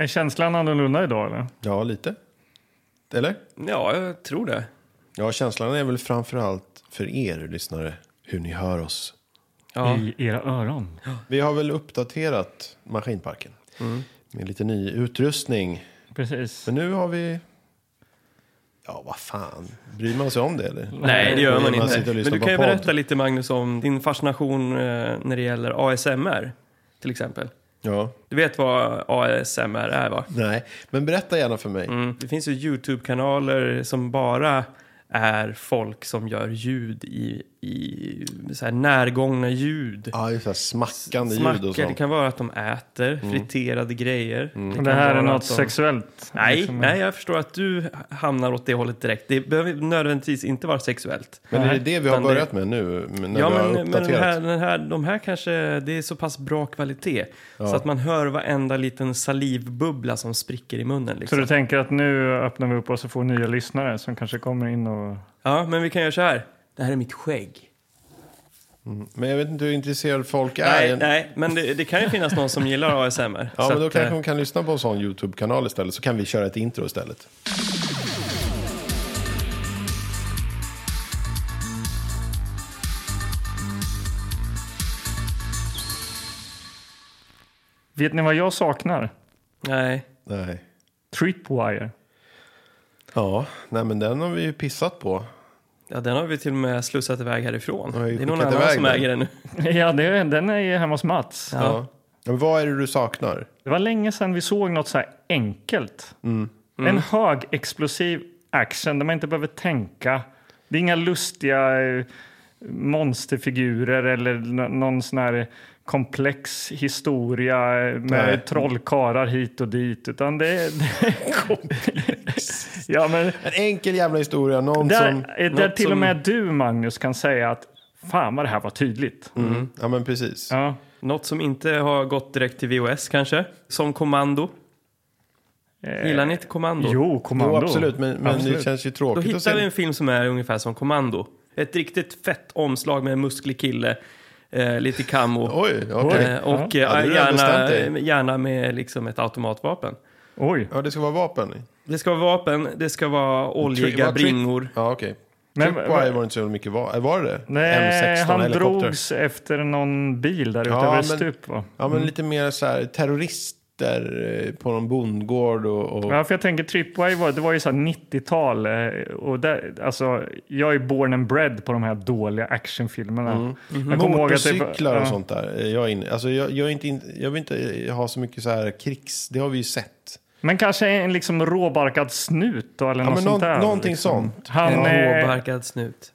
Är känslan annorlunda idag eller? Ja, lite. Eller? Ja, jag tror det. Ja, känslan är väl framförallt för er lyssnare, hur ni hör oss. Ja. I era öron. Vi har väl uppdaterat maskinparken med lite ny utrustning. Precis. Men nu har vi... Ja, vad fan. Bryr man sig om det eller? Nej, det gör man Man inte. Men du kan ju berätta lite Magnus om din fascination eh, när det gäller ASMR, till exempel. Ja. Du vet vad ASMR är va? Nej, men berätta gärna för mig. Mm. Det finns ju YouTube-kanaler som bara är folk som gör ljud i, i så här närgångna ljud. Ja, just det. Smackande ljud Smackar, och det sånt. kan vara att de äter friterade grejer. Och kan det här är något de- sexuellt? Nej, liksom. nej, jag förstår att du hamnar åt det hållet direkt. Det behöver nödvändigtvis inte vara sexuellt. Men är det det vi har Utan det- börjat med nu? När Ja, vi har men, men den uppdaterat? här, den här, de här kanske, det är så pass bra kvalitet. Så att man hör varenda liten salivbubbla som spricker i munnen. Så Liksom. du tänker att nu öppnar vi upp oss och får nya lyssnare som kanske kommer in och... Ja, men vi kan göra så här. Det här är mitt skägg. Men jag vet inte hur intresserad folk är. Nej, nej, men det, det kan ju finnas någon som gillar ASMR. Ja, men då att, kanske eh, hon kan lyssna på en sån YouTube-kanal istället. Så kan vi köra ett intro istället. Vet ni vad jag saknar? Nej. Nej. Tripwire. Ja, nej men den har vi ju pissat på. Ja, den har vi till och med slussat iväg härifrån. Det är någon annan iväg som den. äger den nu. Ja, det är, den är ju hemma hos Mats. Ja. Ja. Men vad är det du saknar? Det var länge sedan vi såg något så här enkelt. En högexplosiv action där man inte behöver tänka. Det är inga lustiga eh, monsterfigurer eller någon sån här komplex historia eh, med Nej. trollkarlar hit och dit. Utan det är... ja, men En enkel jävla historia. Någon som... där, eh, där något till och som- med du, Magnus, kan säga att fan vad det här var tydligt. Mm. Ja, men precis. Ja. Något som inte har gått direkt till VOS kanske. Som Kommando. Gillar ni inte Kommando? Jo, kommando. Jo, absolut. Men, men det Absolut. känns ju Då tråkigt att hittar vi en film som är ungefär som Kommando. Ett riktigt fett omslag med en musklig kille, eh, lite camo. Oj, okej. Eh, och Ja, eh, gärna, gärna med liksom ett automatvapen. Oj. Ja, det ska vara vapen. Det ska vara vapen, det ska vara oljiga tri- bringor. Ja, okej. Men- Tripwire var inte så mycket var, var det det? Nej, M16 han helikopter. drogs efter någon bil där ute Ja, över ett stup. Va? Ja, men lite mer så här terrorister eh, på någon bondgård och... och... Ja, för jag tänker Tripwire var, det var ju så här 90-tal. eh, Och där, alltså, jag är born and bred på de här dåliga actionfilmerna. Jag kommer ihåg att det var- Motorcyklar och sånt där. är Jag, in, alltså jag, jag, är inte in, jag vill inte ha så mycket så här krigs... Det har vi ju sett. Men kanske en liksom råbarkad snut då, eller Ja, något men sånt där. någonting liksom. sånt. Han, En eh, råbarkad snut.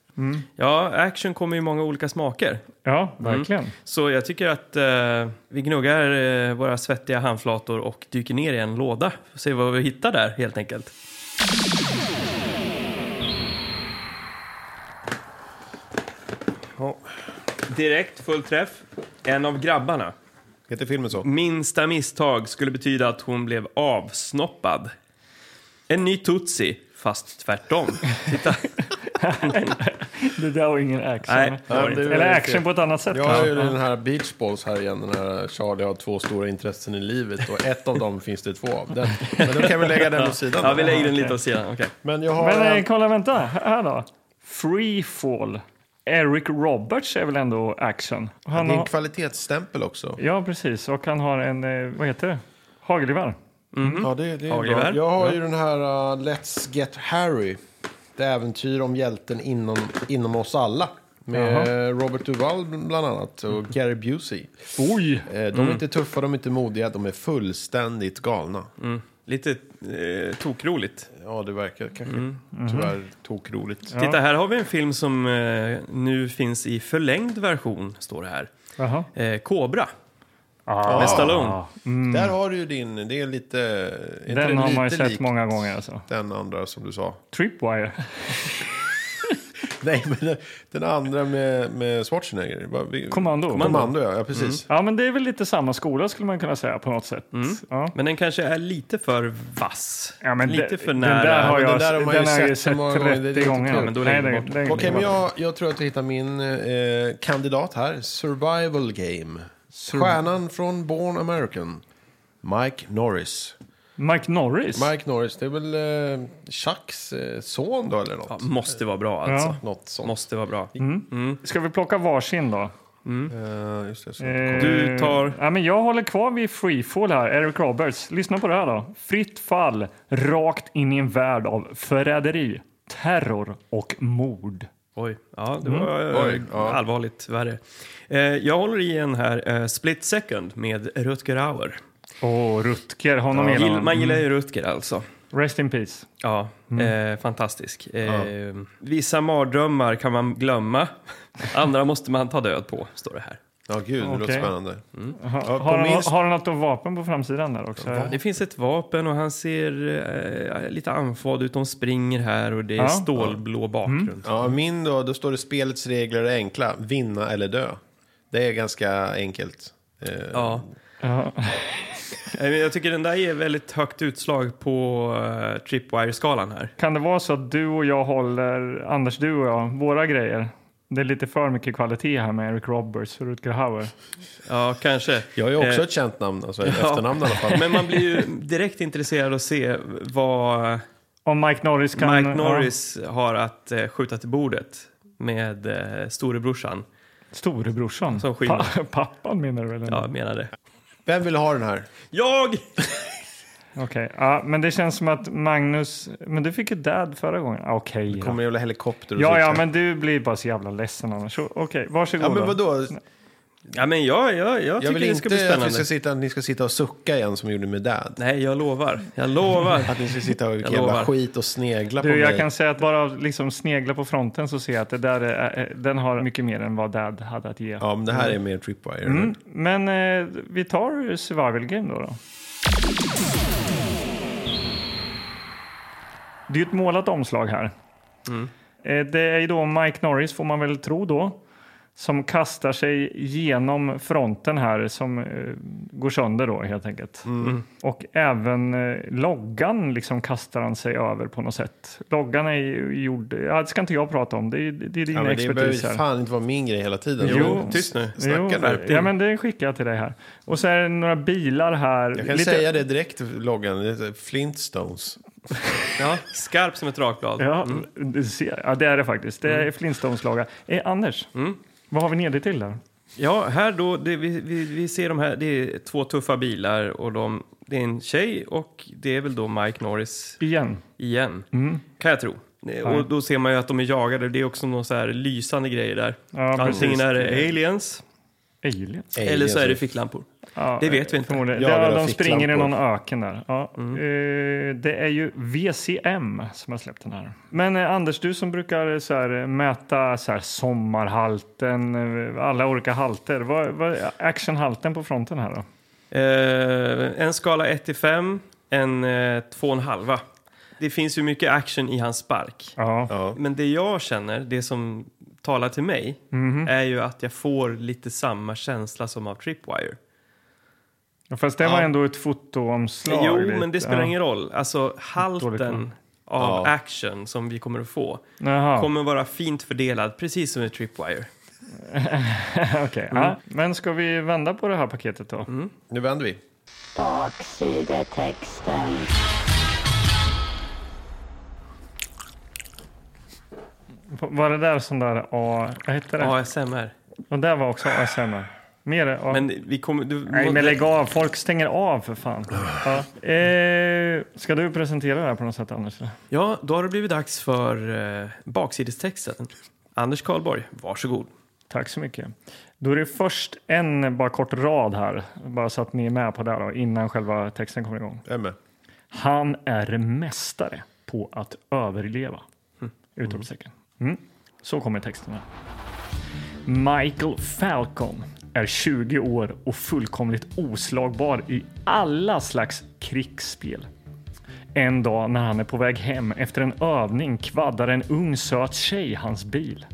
Ja, action kommer i många olika smaker. ja, verkligen. Så jag tycker att eh, vi gnuggar eh, våra svettiga handflator och dyker ner i en låda. Får se vad vi hittar där helt enkelt. Ja. Direkt full träff. En av grabbarna. Heter filmen så? Minsta misstag skulle betyda att hon blev avsnoppad. En ny Tutsi, fast tvärtom. Titta. Det där var ingen action. Nej, är eller action på ett annat sätt. Jag har ju den här Beach Balls här igen. Den här Charlie har två stora intressen i livet och ett av dem finns det två av. Den, men då kan vi lägga den åt sidan. Ja, då. vi lägger den lite åt sidan. Okej. Men jag har... Men en- eh, kolla, vänta. Här då. Free Fall. Eric Roberts är väl ändå action? Han det är en har, kvalitetsstämpel också. ja, precis. Och han har en, eh, vad heter det? Hagelgevär. Ja, det, det är Hagelgevär. bra. Jag har ju den här uh, Let's Get Harry. Det äventyr om hjälten inom, inom oss alla. Med Robert Duvall bland annat och Gary Busey. Oj! Eh, De är inte tuffa, de är inte modiga, de är fullständigt galna. Lite eh, tokroligt. Ja, det verkar kanske tyvärr tokroligt. Titta, här har vi en film som eh, nu finns i förlängd version, står det här. Jaha. Eh, Cobra. Ah. Med Stallone. Där har du ju din, det är lite... är Den det har man ju sett likt många gånger. Alltså. Den andra som du sa. Tripwire. Nej, men den- den andra med, med Schwarzenegger. Vi- Kommando. Kommando, ja. ja precis. Ja, men det är väl lite samma skola skulle man kunna säga på något sätt. Ja. Men den kanske är lite för vass. Ja, men lite det- för den nära. där har jag, den där har man ju den ju sett sett många gånger, det är 30 inte gånger. kul. men då Nej, det- det- Okej, men jag, jag tror att jag hittar min eh, kandidat här. Survival Game. Stjärnan från Born American. Mike Norris. Mike Norris? Mike Norris, det är väl eh, Chucks eh, son då eller något? Ja, måste vara bra alltså. Ja. Något sånt. Måste vara bra. Ska vi plocka varsin då? Eh, just det, så. Eh, Du tar- Ja, men jag håller kvar vid Freefall här, Eric Roberts. Lyssna på det här då. Fritt fall, rakt in i en värld av förräderi, terror och mord. Oj, ja, det var eh, Oj, ja. allvarligt värre. Eh, jag håller i en här, eh, Split Second med Rutger Hauer. Åh, Rutger, honom gillar Gill, man. man gillar ju Rutger alltså. Rest in peace. Ja, eh, fantastisk. Eh, Vissa mardrömmar kan man glömma, andra måste man ta död på, står det här. Ja, gud, det låter Okej. spännande. Ha, Ja, på har, han, min- har han något vapen på framsidan där också? Det finns ett vapen och han ser eh, lite andfådd ut. De springer här och det är Ja. stålblå bakgrund. Ja, min då, då står det spelets regler är enkla. Vinna eller dö. Det är ganska enkelt. Eh, Ja. Ja. Eh, men Jag tycker den där är väldigt högt utslag på uh, Tripwire-skalan här. Kan det vara så att du och jag håller, Anders, du och jag, våra grejer? Det är lite för mycket kvalitet här med Eric Roberts och Rutger Hauer. Ja, kanske. Jag är ju också Eh, ett känt namn, alltså ett efternamn i alla fall. Men man blir ju direkt intresserad att se vad Om Mike Norris kan... Mike Norris har att eh, skjuta till bordet med uh, storebrorsan. Ja, storebrorsan. Som. Pa, pappan menar du väl? Ja, menar det. Vem vill ha den här? Jag! Okej, ja, men det känns som att Magnus... Men du fick ju dad förra gången. Ah, Okej, Det kommer ja. en jävla helikopter och Ja, så- ja, men du blir bara så jävla ledsen annars. Okej, varsågod Ja, men då. vadå? Ja, men jag, jag, jag Jag tycker vill det ska inte bli att vi spännande. ska sitta, ni ska sitta och sucka igen som vi gjorde med Dad. Nej, jag lovar. Jag lovar. Att ni ska sitta och Jag jävla skit och snegla på Du, jag mig. kan säga att bara liksom snegla på fronten så ser jag att det där är, eh, den har mycket mer än vad Dad hade att ge. Ja, men det här är mer Tripwire. Mm, men eh, vi tar survival game då. då. Det är ju ett målat omslag här. Eh, det är ju då Mike Norris, får man väl tro då, som kastar sig genom fronten här som eh, går sönder då helt enkelt. Och även eh, loggan liksom kastar han sig över på något sätt. Loggan är ju gjord, ja, det ska inte jag prata om, det är, det är din Ja, men det expertis behöver här. fan inte vara min grej hela tiden. Jo, tyst nu. Snacka Jo, där. ja, men det skickar jag till dig här. Och så är det några bilar här. Jag kan säga det direkt, loggan. Det är Flintstones. Ja, skarp som ett rakblad. Ja, du ser, ja, det är det faktiskt. Det är Flintstones-logga. Eh, Anders, vad har vi nere till där? Ja, här då, det, vi, vi, vi ser de här, det är två tuffa bilar och de, det är en tjej och det är väl då Mike Norris Igen. igen, kan jag tro. Och då ser man ju att de är jagade, det är också någon så här lysande grejer där. Ja, Antingen precis. är det aliens, Aliens? eller så är det ficklampor. Ja, Det vet vi inte. förmodligen. Ja, de springer i någon öken där. Ja. Eh, det är ju VCM som har släppt den här. Men eh, Anders, du som brukar så här, eh, mäta så här, sommarhalten, eh, alla olika halter. Vad, vad är actionhalten på fronten här då? Eh, en skala 1 till 5, en eh, 2,5. Det finns ju mycket action i hans spark. Ja. Ja. Men det jag känner, det som talar till mig, Mhm. är ju att jag får lite samma känsla som av Tripwire. Ja, Fast det var ändå ett fotoomslag. jo, lite. men det spelar ja. ingen roll. Alltså halten av Ja. action som vi kommer att få Jaha, kommer vara fint fördelad, precis som i Tripwire. okej. Ja. Men ska vi vända på det här paketet då? Nu vänder vi. Baksidetexten. Var det där sån där A... Vad hette det? ASMR. Och där var också ASMR. Mer A. Men vi kommer... Du, Nej, men lägg av. Folk stänger av för fan. Ja. Eh, ska du presentera det här på något sätt, Anders? Ja, då har det blivit dags för eh, baksidestexten. Anders Karlborg, varsågod. Tack så mycket. Då är det först en bara kort rad här, bara så att ni är med på det här då, innan själva texten kommer igång. Jag är med. Han är mästare på att överleva. Utropstecken. Mm. Så kommer texten här. Michael Falcon är 20 år och fullkomligt oslagbar i alla slags krigsspel. En dag när han är på väg hem efter en övning kvaddar en ung söt tjej hans bil.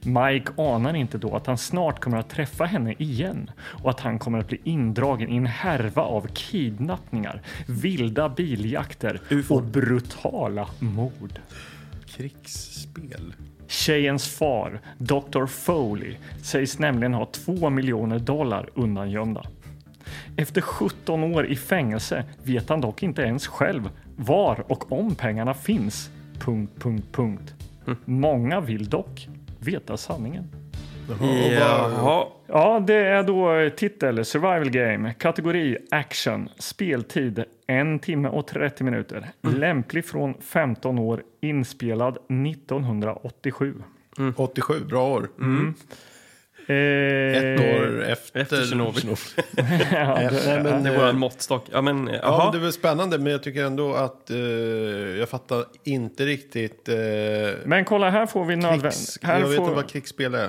Mike anar inte då att han snart kommer att träffa henne igen och att han kommer att bli indragen i en härva av kidnappningar, vilda biljakter och brutala mord. Krigsspel. Tjejens far, Dr. Foley, sägs nämligen ha två miljoner dollar undangömda. Efter 17 år i fängelse vet han dock inte ens själv var och om pengarna finns. Punkt, punkt, punkt. Många vill dock veta sanningen. Jaha. Ja, det är då titel Survival Game, kategori Action, speltid 1 timme och 30 minuter, lämplig från 15 år, inspelad 1987. 87, bra år. Eh, Ett år efter, Efter Tjernobyl. ja, det, nej, men, Det är eh, vår måttstock. Ja, men Ja, det är väl spännande, men jag tycker ändå att eh, jag fattar inte riktigt... Eh, men kolla, här får vi nödvändigt... jag vet får inte vad krigsspel är.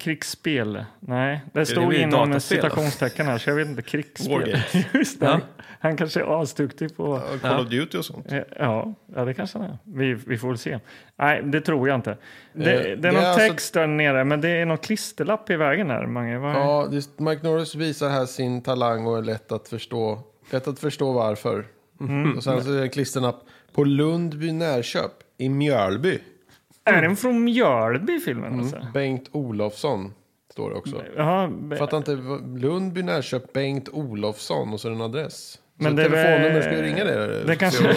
Krigsspel. Nej, det det stod blir inom citationstecken här, så jag vet inte. Krigsspel. Just det. Ja. Han kanske är asduktig på... Ja, Call of Duty och sånt. Ja, ja, det kanske han är. Vi, vi får väl se. Nej, det tror jag inte. Det, Eh, det är det någon är alltså- text där nere, men det är någon klisterlapp i vägen här. Mange. Vad är- Ja, det, Mike Norris visar här sin talang och är lätt att förstå, lätt att förstå varför. Mm. Och sen så är det en klisterlapp på Lundby Närköp i Mjölby. Är den från Mjölby, filmen? Mm. Alltså? Bengt Olofsson står det också. Jaha, be- Fattar inte, Lundby Närköp, Bengt Olofsson och så är det en adress. Men så det telefonnummer, ska vi ringa det? det kanske-.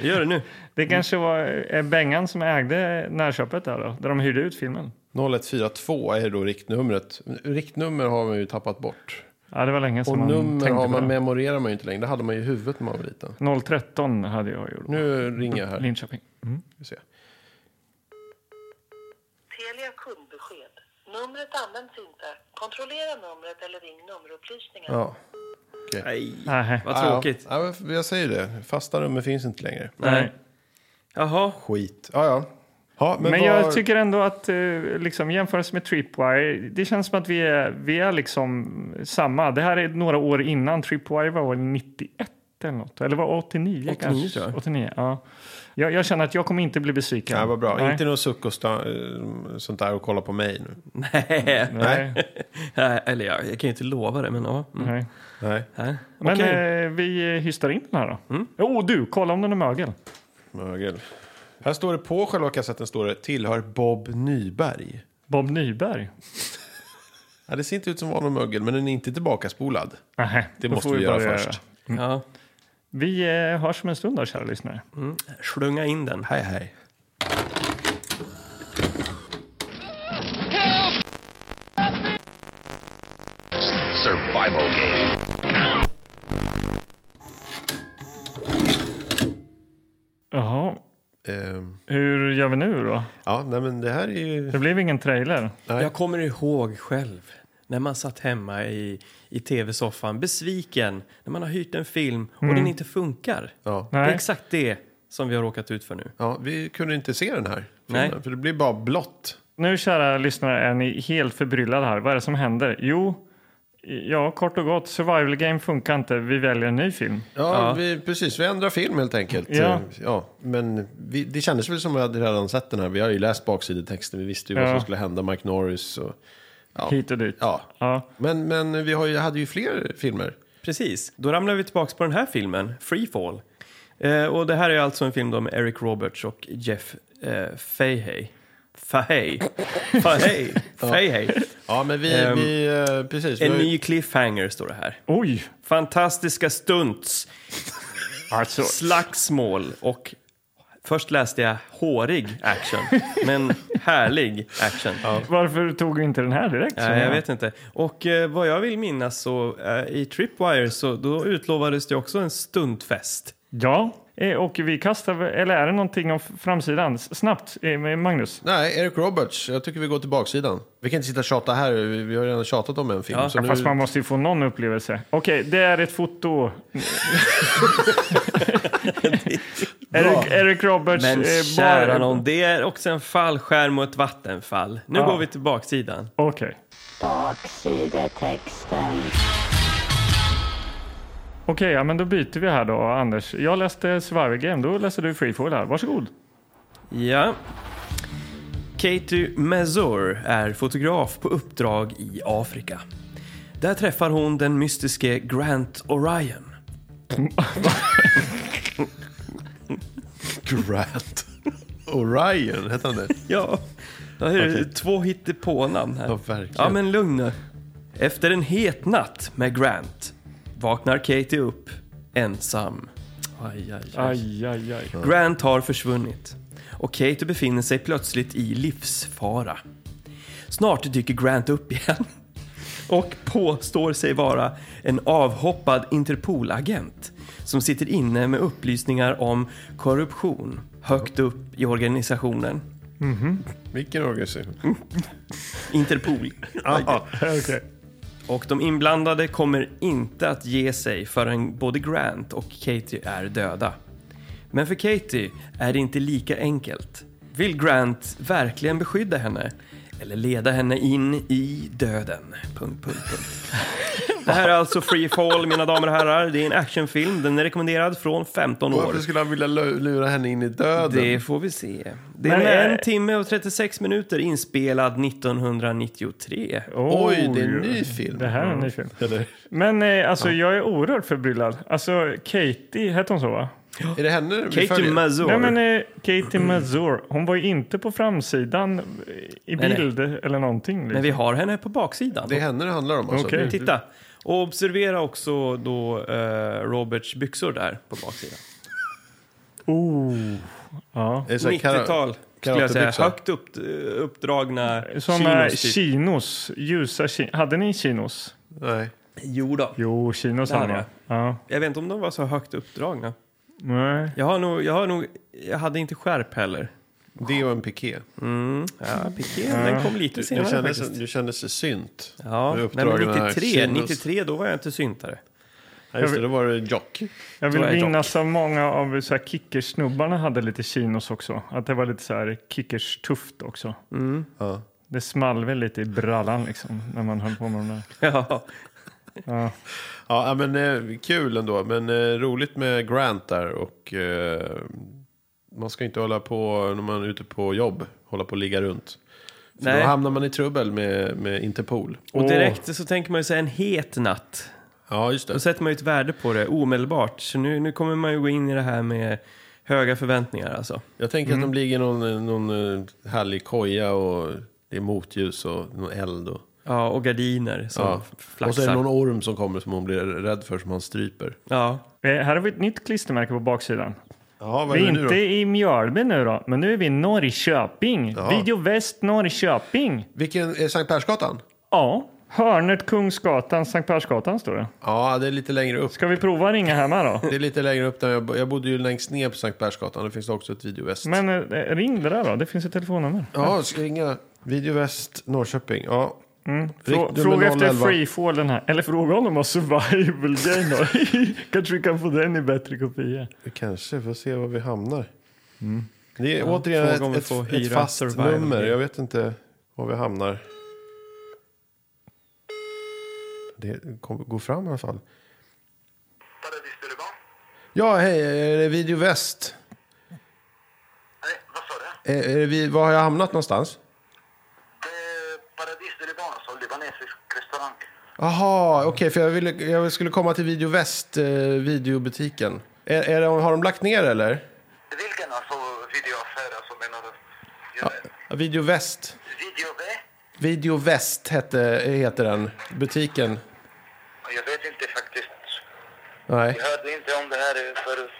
Gör det nu. det kanske var är Bengan som ägde närköpet där då, där de hyrde ut filmen. 0142 är då riktnumret. Riktnummer har man ju tappat bort. Ja, det var länge sedan Och man nummer har man memorerar man ju inte längre. Det hade man ju i huvudet när man var liten. 013 hade jag gjort. Nu ringer jag här. Linköping. Ska vi se. Telia kundbesked. Numret används inte. Kontrollera numret eller ring nummerupplysningen. Ja. Nej, Nej. vad tråkigt. Ja, ja, jag säger det. Fasta nummer finns inte längre. Nej. Jaha. Skit. Ja, ja. ja men Men jag tycker ändå att eh, liksom, jämförelse med Tripwire, det känns som att vi är, vi är liksom samma. Det här är några år innan. Tripwire var väl 91 eller något? Eller var det 89 89 kanske? tror jag. 89, ja. Jag, jag känner att jag kommer inte bli besviken. Ja, vad bra. Nej. Inte något suck och eh, sånt där och kolla på mig nu. Nej. Nej. Nej, Eller ja, jag kan ju inte lova det, men ja. Mm. Nej. Nej. Nej. Men eh, vi hystar in den här då. Mm. Oh, du, kolla om den är mögel. Mögel. Här står det på själva kassetten står det tillhör Bob Nyberg. Bob Nyberg. Ja, det ser inte ut som var någon mögel, men den är inte tillbaka spolad. Nähä, Det måste får vi göra först. Ja. Vi eh, hörs om en stund då, kära lyssnare. Slunga in den. Hej, hej. Survival game. Jaha, Ehm, hur gör vi nu då? ja, nej, men det här är ju... Det blev ingen trailer. Nej. Jag kommer ihåg själv när man satt hemma i, i tv-soffan besviken när man har hyrt en film och den inte funkar. Ja. Det är Nej. exakt det som vi har råkat ut för nu. ja, vi kunde inte se den här Nej. filmen, för det blir bara blått. Nu, kära lyssnare, är ni helt förbryllade här. Vad är det som händer? Jo, ja, kort och gott, survival game funkar inte. Vi väljer en ny film. Ja, Ja. Vi, precis. Vi ändrar film helt enkelt. Ja. Ja men vi, det kändes väl som att vi hade redan sett den här. Vi har ju läst baksidetexten. Vi visste ju vad Ja. som skulle hända. Mike Norris och... Ja. Hit och dit. ja. Ja. Men, men vi har ju, hade ju fler filmer. Precis, då ramlar vi tillbaka på den här filmen, Freefall. Eh, och det här är alltså en film då med Eric Roberts och Jeff eh, Fahey. Fahey. Fahey. Fahey. Ja, men vi... Ehm, vi eh, precis. Vi En har ju- ny cliffhanger står det här. Oj! Fantastiska stunts, Alltså, slagsmål och först läste jag hårig action, men härlig action. varför tog vi inte den här direkt? Ja, jag vet inte. Och eh, vad jag vill minnas så eh, i Tripwire så då utlovades det också en stuntfest. Ja, och vi kastar, eller är det någonting om framsidan? Snabbt, eh, Magnus. Nej, Eric Roberts. Jag tycker vi går till baksidan. Vi kan inte sitta och tjata här. Vi, har redan tjatat om en film. Ja, så Ja, nu... Fast man måste ju få någon upplevelse. Okej, det är ett foto. Eric, Eric Roberts Men eh, kära någon, det är också en fallskärm och ett vattenfall. Nu Ja. går vi till baksidan. Okej. Baksidetexten. Okej, ja, men då byter vi här då, Anders. Jag läste Survivor Game, då läser du Freefall här. Varsågod. Ja. Katie Mazur är fotograf på uppdrag i Afrika. Där träffar hon den mystiske Grant Orion. Grant. Orion, hette han det? Ja, det är två hittepånamn här. Ja, verkligen. Ja, men lugn nu. Efter en het natt med Grant vaknar Katie upp ensam. Aj, aj, aj. Aj, aj, aj. Grant har försvunnit och Katie befinner sig plötsligt i livsfara. Snart dyker Grant upp igen och påstår sig vara en avhoppad Interpol-agent som sitter inne med upplysningar om korruption högt upp i organisationen. Vilken organisation? Interpol. Okej. Och de inblandade kommer inte att ge sig förrän både Grant och Katie är döda. Men för Katie är det inte lika enkelt. Vill Grant verkligen beskydda henne? Eller leda henne in i döden? Punkt, punkt, punkt. Det här är alltså Free Fall, mina damer och herrar. Det är en actionfilm. Den är rekommenderad från 15 år. Varför skulle han vilja lu- lura henne in i döden? Det får vi se. Det Men, är en timme och 36 minuter inspelad 1993. Oj, det är en ny film. Det här är en ny film. Eller, Men eh, alltså, jag är oerhört förbryllad. Alltså, Katie, hette hon så va? Är det henne vi Katie följer? Mazur. Nej, men eh, Katie Mazur, hon var ju inte på framsidan i Nej, nej. bild eller någonting. Liksom. Men vi har henne på baksidan. Det är henne det handlar om alltså. Okej. Titta. Och observera också då eh, Roberts byxor där på baksidan. Oh. Ja. Det är så här kara- 90-tal skulle jag säga. karatebyxor. Högt upp, uppdragna Sådana chinos, typ. chinos, ljusa chinos. Hade ni chinos? Nej. Jo då. Jo, chinos Det hade hade man. Ja. Jag vet inte om de var så högt uppdragna. Nej. Jag har nog, jag har nog, jag hade inte skärp heller. Det och en piké. Mm. Ja, piké, den kom lite Du, senare du, kände, faktiskt. du kände sig synt. Ja, nej, men uppdragen här 93, chinos. 93, då var jag inte syntare. Ja, just det, då var det jock. Jag vill minnas att många av så här kickersnubbarna hade lite chinos också. Att det var lite så här kickers-tufft också. Ja. Det small väl lite i brallan liksom när man höll på med de där. Ja, Ja. Ja, men eh, kul ändå. Men eh, roligt med Grant där. Och eh, man ska inte hålla på när man är ute på jobb. Hålla på och ligga runt. För Nej. Då hamnar man i trubbel med, med Interpol. och direkt så tänker man ju säga en het natt. Ja, just Då det. sätter man ju ett värde på det omedelbart. Så nu, nu kommer man ju gå in i det här med höga förväntningar alltså. Jag tänker att de ligger i någon, någon eh, härlig koja och det är motljus och någon eld. Och, Ja, och gardiner som ja. och så flaxar. är det någon orm som kommer som hon blir rädd för som han stryper. Ja, Eh, här har vi ett nytt klistermärke på baksidan. Ja, vad Vi är är inte då? i Mjölby nu då, men nu är vi i Norrköping. Ja. Video Väst Norrköping. Vilken, är Sankt Persgatan? Ja, hörnet Kungsgatan, Sankt Persgatan står det. Ja, det är lite längre upp. Ska vi prova ringa hemma då? Det är lite längre upp där jag, jag bodde ju längst ner på Sankt Persgatan. Det finns det också ett videoväst. Men eh, ring det där då, det finns ett telefonnummer. Ja, ska ringa videoväst Norrköping. Ja, Mm. Frå, fråga efter 011. freefall den här. Eller fråga om de har survival game. Kanske vi kan få den i bättre kopia. vi kanske får se var vi hamnar. Det är återigen om vi ett, får ett, ett fast nummer. game. Jag vet inte var vi hamnar. Det kommer gå fram i alla fall. Ja, hej, är det videoväst? Nej, vad sa du? Är, är det vi, var har jag hamnat någonstans? Det är Paradis Deliban, alltså libanesisk restaurang. Jaha, okej, för jag, ville, jag skulle komma till Video Väst, eh, videobutiken. Är, är det, har de lagt ner eller? Vilken alltså videoaffär alltså menar du? Ja, Video Väst. Video V? Video Väst hette, heter den, butiken. Jag vet inte faktiskt. Nej. Jag hörde inte om det här förut.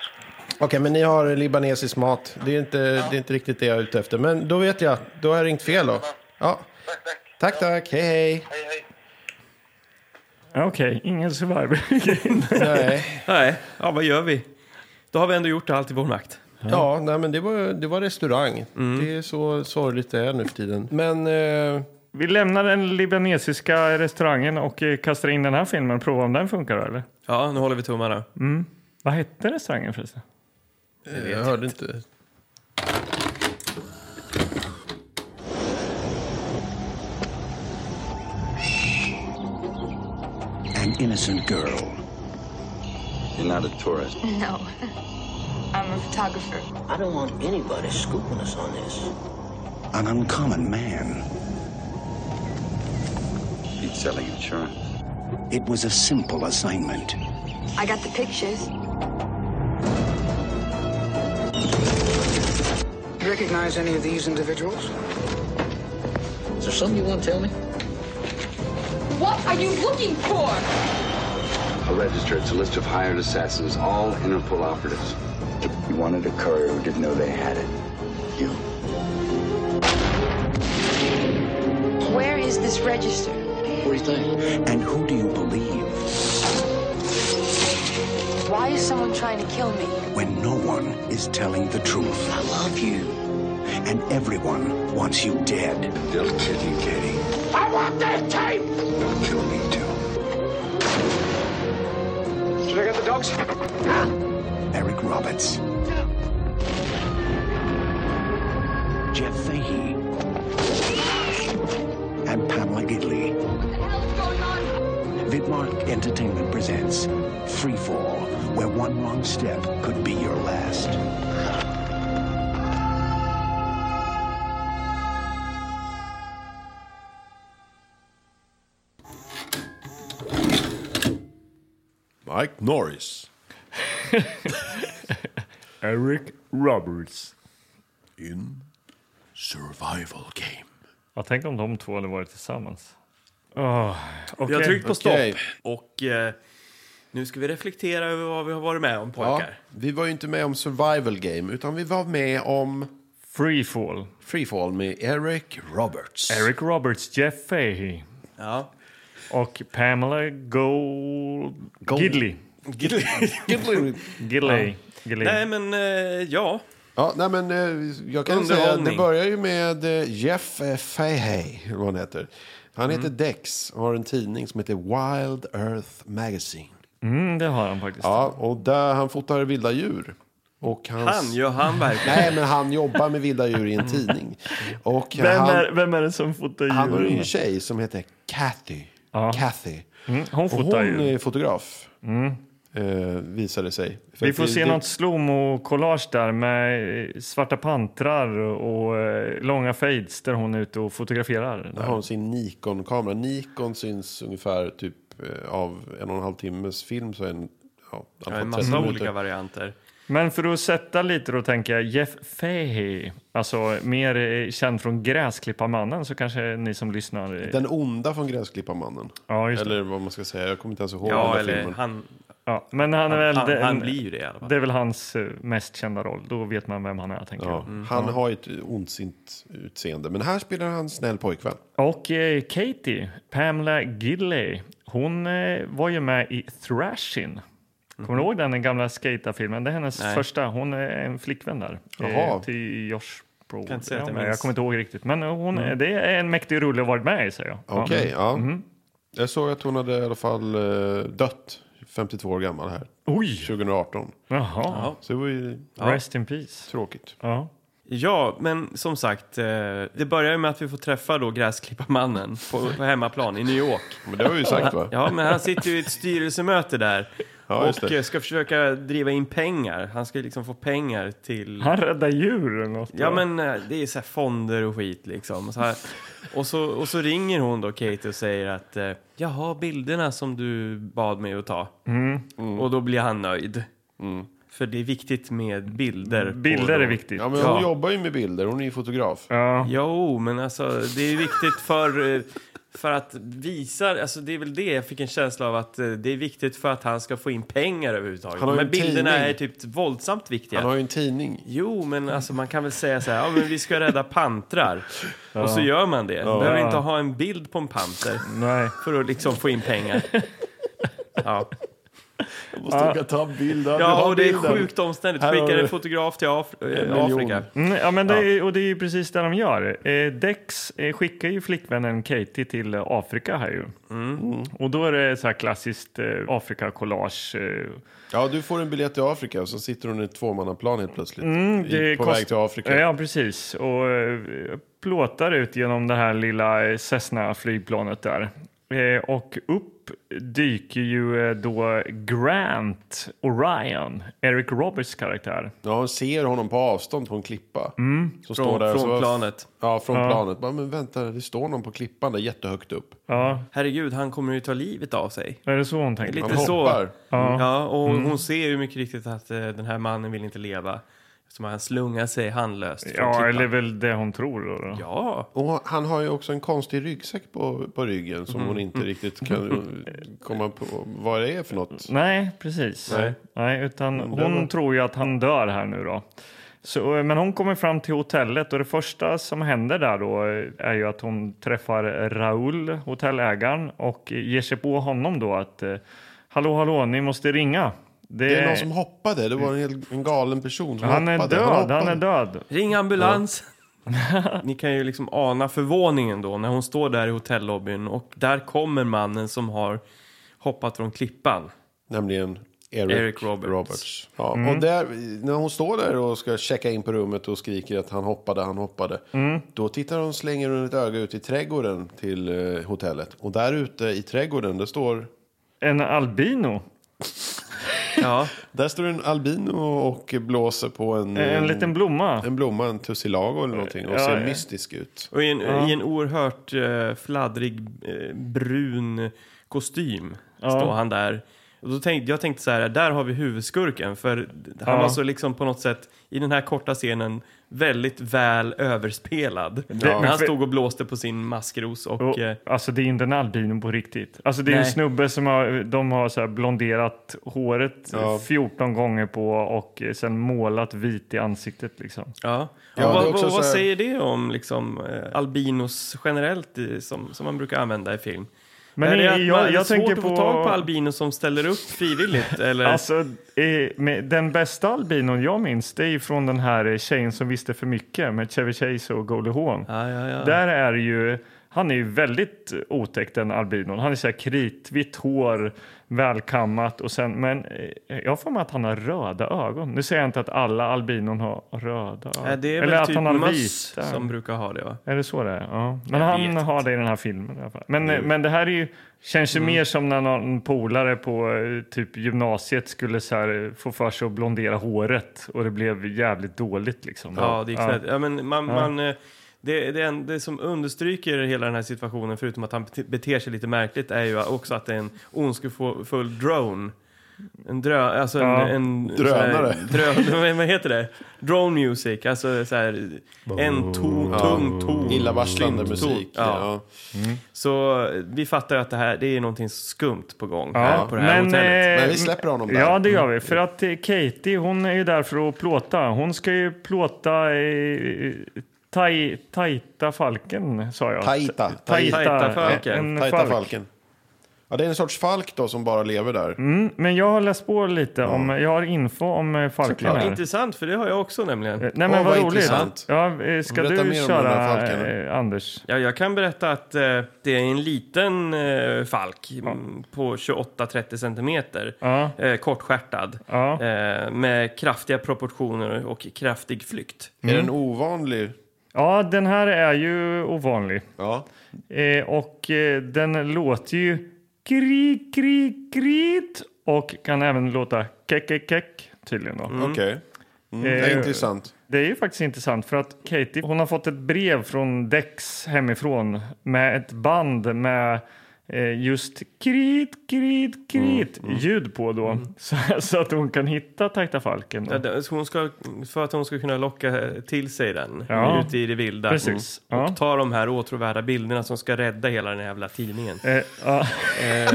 Okej, men ni har libanesisk mat. Det är, inte, det är inte riktigt det jag är ute efter. Men då vet jag. Då har jag ringt fel då. Ja, Tack, tack. tack, tack. Hej, hej. Hej, hej. Okej, ingen survival game. Nej. nej, ja vad gör vi? Då har vi ändå gjort allt i vår makt. Ja, nej, men det var, det var restaurang. Det är så sorgligt det är nu för tiden. Men eh, Vi lämnar den libanesiska restaurangen och eh, kastar in den här filmen och provar om den funkar eller? Ja, nu håller vi tummarna. Vad hette restaurangen förresten? jag hörde inte. An innocent girl. You're not a tourist. No. I'm a photographer. I don't want anybody scooping us on this. An uncommon man. He's selling insurance. It was a simple assignment. I got the pictures. Recognize any of these individuals? Is there something you want to tell me? What are you looking for? A register. It's a list of hired assassins, all Interpol operatives. You wanted a courier who didn't know they had it. You. Where is this register? What do you think? And who do you believe Why is someone trying to kill me? when no one is telling the truth? I love you. And everyone wants you dead. They'll kill you, Katie. I want that tape! They'll kill me too. Should I get the dogs? Eric Roberts. Jeff Fahey. And Pamela Gidley. What the hell is going on? Vidmark Entertainment presents Freefall, where one wrong step could be your last. Mike Norris Eric Roberts. in Survival Game. Ja, tänk om de två hade varit tillsammans. Oh, Vi har tryckt på stopp och eh, nu ska vi reflektera över vad vi har varit med om Ja, pojkar. vi var ju inte med om Survival Game, utan vi var med om Freefall. Freefall med Eric Roberts. Eric Roberts, Jeff Fahey Ja. Och Pamela Gold... Gold- Gidley. Gidley. Gidley. Gidley. Nej men eh, ja, Ja, nej men eh, jag kan säga att det börjar ju med eh, Jeff Fahey, vad han heter. Han heter Dex och har en tidning som heter Wild Earth Magazine. Mm, det har han faktiskt. Ja, och där han fotar vilda djur. Och hans... han gör han verkligen. Nej, men han jobbar med vilda djur i en tidning. Och Vem, han, är, vem är det som fotar han har en tjej som heter Kathy. Ja. Kathy. Mm, hon Och fotar hon ju. är fotograf. Eh, visade sig. För Vi får det- se det- något slowmo-collage där med eh, svarta pantrar och eh, långa fades där hon är ute och fotograferar. Där har hon sin Nikon-kamera. Nikon syns ungefär typ eh, av en och en halv timmes film så en, ja, Ja, en fall 30 massa minuter. olika varianter. Men för att sätta lite då tänker jag Jeff Fahey, alltså mer eh, känd från Gräsklipparmannen så kanske ni som lyssnar... eh, Den onda från Gräsklipparmannen. Ja, just det. Eller vad man ska säga. Jag kommer inte ens ihåg Ja, hela eller filmen. han, Ja, men han är han, väl... han, den- han blir ju det i alla fall. Det är väl hans eh, mest kända roll. Då vet man vem han är, tänker Ja, jag. Mm. Han har ju ett ondsint utseende. Men här spelar han snäll pojkvän. Och eh, Katie, Pamela Gidley, hon eh, var ju med i Thrashin. Kommer du ihåg den, den gamla skaterfilmen? Det är hennes Mhm. Nej. första. Hon är en flickvän där. Jaha. Eh, till Josh Brolin. Kan inte säga att jag minns. jag kommer inte ihåg riktigt. Men hon, Mm. det är en mäktig rulle att varit med i, säger jag. Ja. Okej, ja. Mhm. Jag såg att hon hade i alla fall eh, dött. 52 år gammal här. Oj! 2018. Jaha. Ja. Så det var ju Rest in peace. tråkigt. Ja. Ja, men som sagt, eh, det börjar ju med att vi får träffa då gräsklipparmannen på, på hemmaplan i New York. Men det har vi ju sagt va? Ja, men han sitter ju i ett styrelsemöte där Ja, och det. eh, ska försöka driva in pengar. Han ska liksom få pengar till... Han räddar djur eller något. Ja, va? men eh, det är så här fonder och skit liksom. Och så, här, och, så, och så ringer hon då, Kate, och säger att jag har bilderna som du bad mig att ta. Mm. Och då blir han nöjd. För det är viktigt med bilder. Bilder är viktigt. Ja, men Ja. hon jobbar ju med bilder. Hon är ju fotograf. Ja. Jo, men alltså det är viktigt för, eh, för att visa, alltså det är väl det jag fick en känsla av att eh, det är viktigt för att han ska få in pengar överhuvudtaget. Han har ju Men en bilderna tidning. är typ våldsamt viktiga. Han har ju en tidning. Jo, men alltså man kan väl säga så här, ja men vi ska rädda pantrar. Och så gör man det. Man behöver inte ha en bild på en panter Nej. för att liksom få in pengar. Ja, Jag måste åka ta en bild av ja och det är sjukt omständigt. Skickar en fotograf till Af eh. Afrika. Mm, ja, men det är, och det är ju precis det de gör. Eh, Dex eh, skickar ju flickvännen Katie till Afrika här ju. Mm. Och då är det så här klassiskt eh, Afrika-collage. Ja, du får en biljett till Afrika och så sitter hon i ett tvåmannaplan helt plötsligt. Mm, I, på kost- väg till Afrika. Ja, precis. Och plåtar ut genom det här lilla Cessna-flygplanet där. Och upp dyker ju eh, då Grant Orion, Eric Roberts karaktär. Ja, hon ser honom på avstånd på en klippa. Som står Från, där och från så, planet. Ja, från Ja. planet. Bara, men vänta, det står någon på klippan där jättehögt upp. Ja, Herregud, han kommer ju ta livet av sig. är det så hon tänker? Lite Han så. hoppar. Ja. Ja, och hon ser ju mycket riktigt att eh, den här mannen vill inte leva. Som han slungar sig handlöst från Ja, klippan. eller väl det hon tror då. då. Ja, Och han har ju också en konstig ryggsäck på, på ryggen som hon inte riktigt kan komma på vad det är för något. Nej, precis. Nej. Nej. utan hon tror ju att han dör här nu då. Så, men hon kommer fram till hotellet och det första som händer där då är ju att hon träffar Raul, hotellägaren, och ger sig på honom då att eh, hallå, hallå, ni måste ringa. Det, Det är någon som hoppade. Det var en, hel, en galen person som han är hoppade. död, hoppade. han är död. ring ambulans! Ni kan ju liksom ana förvåningen då när hon står där i hotellobbyn och där kommer mannen som har hoppat från klippan. Nämligen Eric, Eric Roberts. Ja, Mm. och där, när hon står där och ska checka in på rummet och skriker att han hoppade, han hoppade. Mm. Då tittar hon, slänger hon ett öga ut i trädgården till eh, hotellet. Och där ute i trädgården, det står, En albino, Ja, där står en albino och blåser på en, en liten blomma. en blomma, en tussilago eller någonting. Och Ja, ser ja. mystisk ut. och i en, i en oerhört eh, fladdrig eh, brun kostym står han där. Och då tänkte, jag tänkte så här, där har vi huvudskurken. För han Ja. var så liksom på något sätt, i den här korta scenen, väldigt väl överspelad. När han stod och blåste på sin maskros och... Och, eh, alltså det är inte en albino på riktigt. Alltså det är en Nej. snubbe som har, de har så här blonderat håret Ja. 14 gånger på och eh, sen målat vit i ansiktet liksom. Ja. Ja, vad, vad, vad säger det om liksom, eh, albinos generellt i, som, som man brukar använda i film? Men är det jag- man, är det jag svårt tänker att få på- tag på albinos som ställer upp frivilligt? Eller? Alltså, den bästa albinon jag minns det är från den här tjejen som visste för mycket med Chevy Chase och Goldie Hawn. ja, ja, ja. Där är ju, han är ju väldigt otäck den albinon. Han är så här kritvitt hår, välkammat och sen, men eh, jag får med att han har röda ögon. Nu säger jag inte att alla albinon har röda ögon. Ja, det är Eller väl att typ han har möss vita. som brukar ha det va? Är det så det är? Ja. Men Jag han har det i den här filmen i alla fall. Men, men det här är ju, känns Mm. ju mer som när någon polare på eh, typ gymnasiet skulle så här, eh, få för sig att blondera håret och det blev jävligt dåligt liksom. Ja, det gick ja. ja. ja, men man, man, eh, det, det, en- det som understryker hela den här situationen, förutom att han bete- beter sig lite märkligt, är ju också att det är en ondskefull drone. En drö, alltså en, Ja. en Drönare. så här, drö, vad heter det? Drone music, alltså så här, en to, tung ton. Illavarslande musik. Ja. Ja. Så eh, vi fattar ju att det här det är någonting skumt på gång Ja, här på det här hotellet. eh, Men vi släpper honom där. Ja, det gör vi. För att eh, Katie, hon är ju där för att plåta. Hon ska ju plåta eh, taj, Tajta falken, sa jag. Taita. Tajta, Tajta falken. En Tajta falk. falken. Ja, det är en sorts falk då som bara lever där. Mm, men jag har läst på lite om, jag har info om eh, falken Ja, här. intressant, för det har jag också nämligen. Eh, Nej men Åh, vad vad roligt. intressant. Ja, eh, ska Berätta du köra falken. eh, Anders? Ja, jag kan berätta att eh, det är en liten eh, falk mm, på 28-30 centimeter. Ja. Eh, kortstjärtad. Ja. Eh, med kraftiga proportioner och kraftig flykt. Är den ovanlig? Ja, den här är ju ovanlig. Ja. Eh, och eh, den låter ju kri, kri, krit och kan även låta kek, kek, kek tydligen då. Okej. Mm, det är Eh, intressant. Det är ju faktiskt intressant för att Katie hon har fått ett brev från Dex hemifrån med ett band med eh, just krit, krit, krit ljud på då. Så, så att hon kan hitta Tajta Falken. Ja, det- hon ska, för att hon ska kunna locka till sig den Ja. ute i det vilda. Precis. Mm. Ja. Och ta de här åtråvärda bilderna som ska rädda hela den här jävla tidningen. Eh, ja, eh,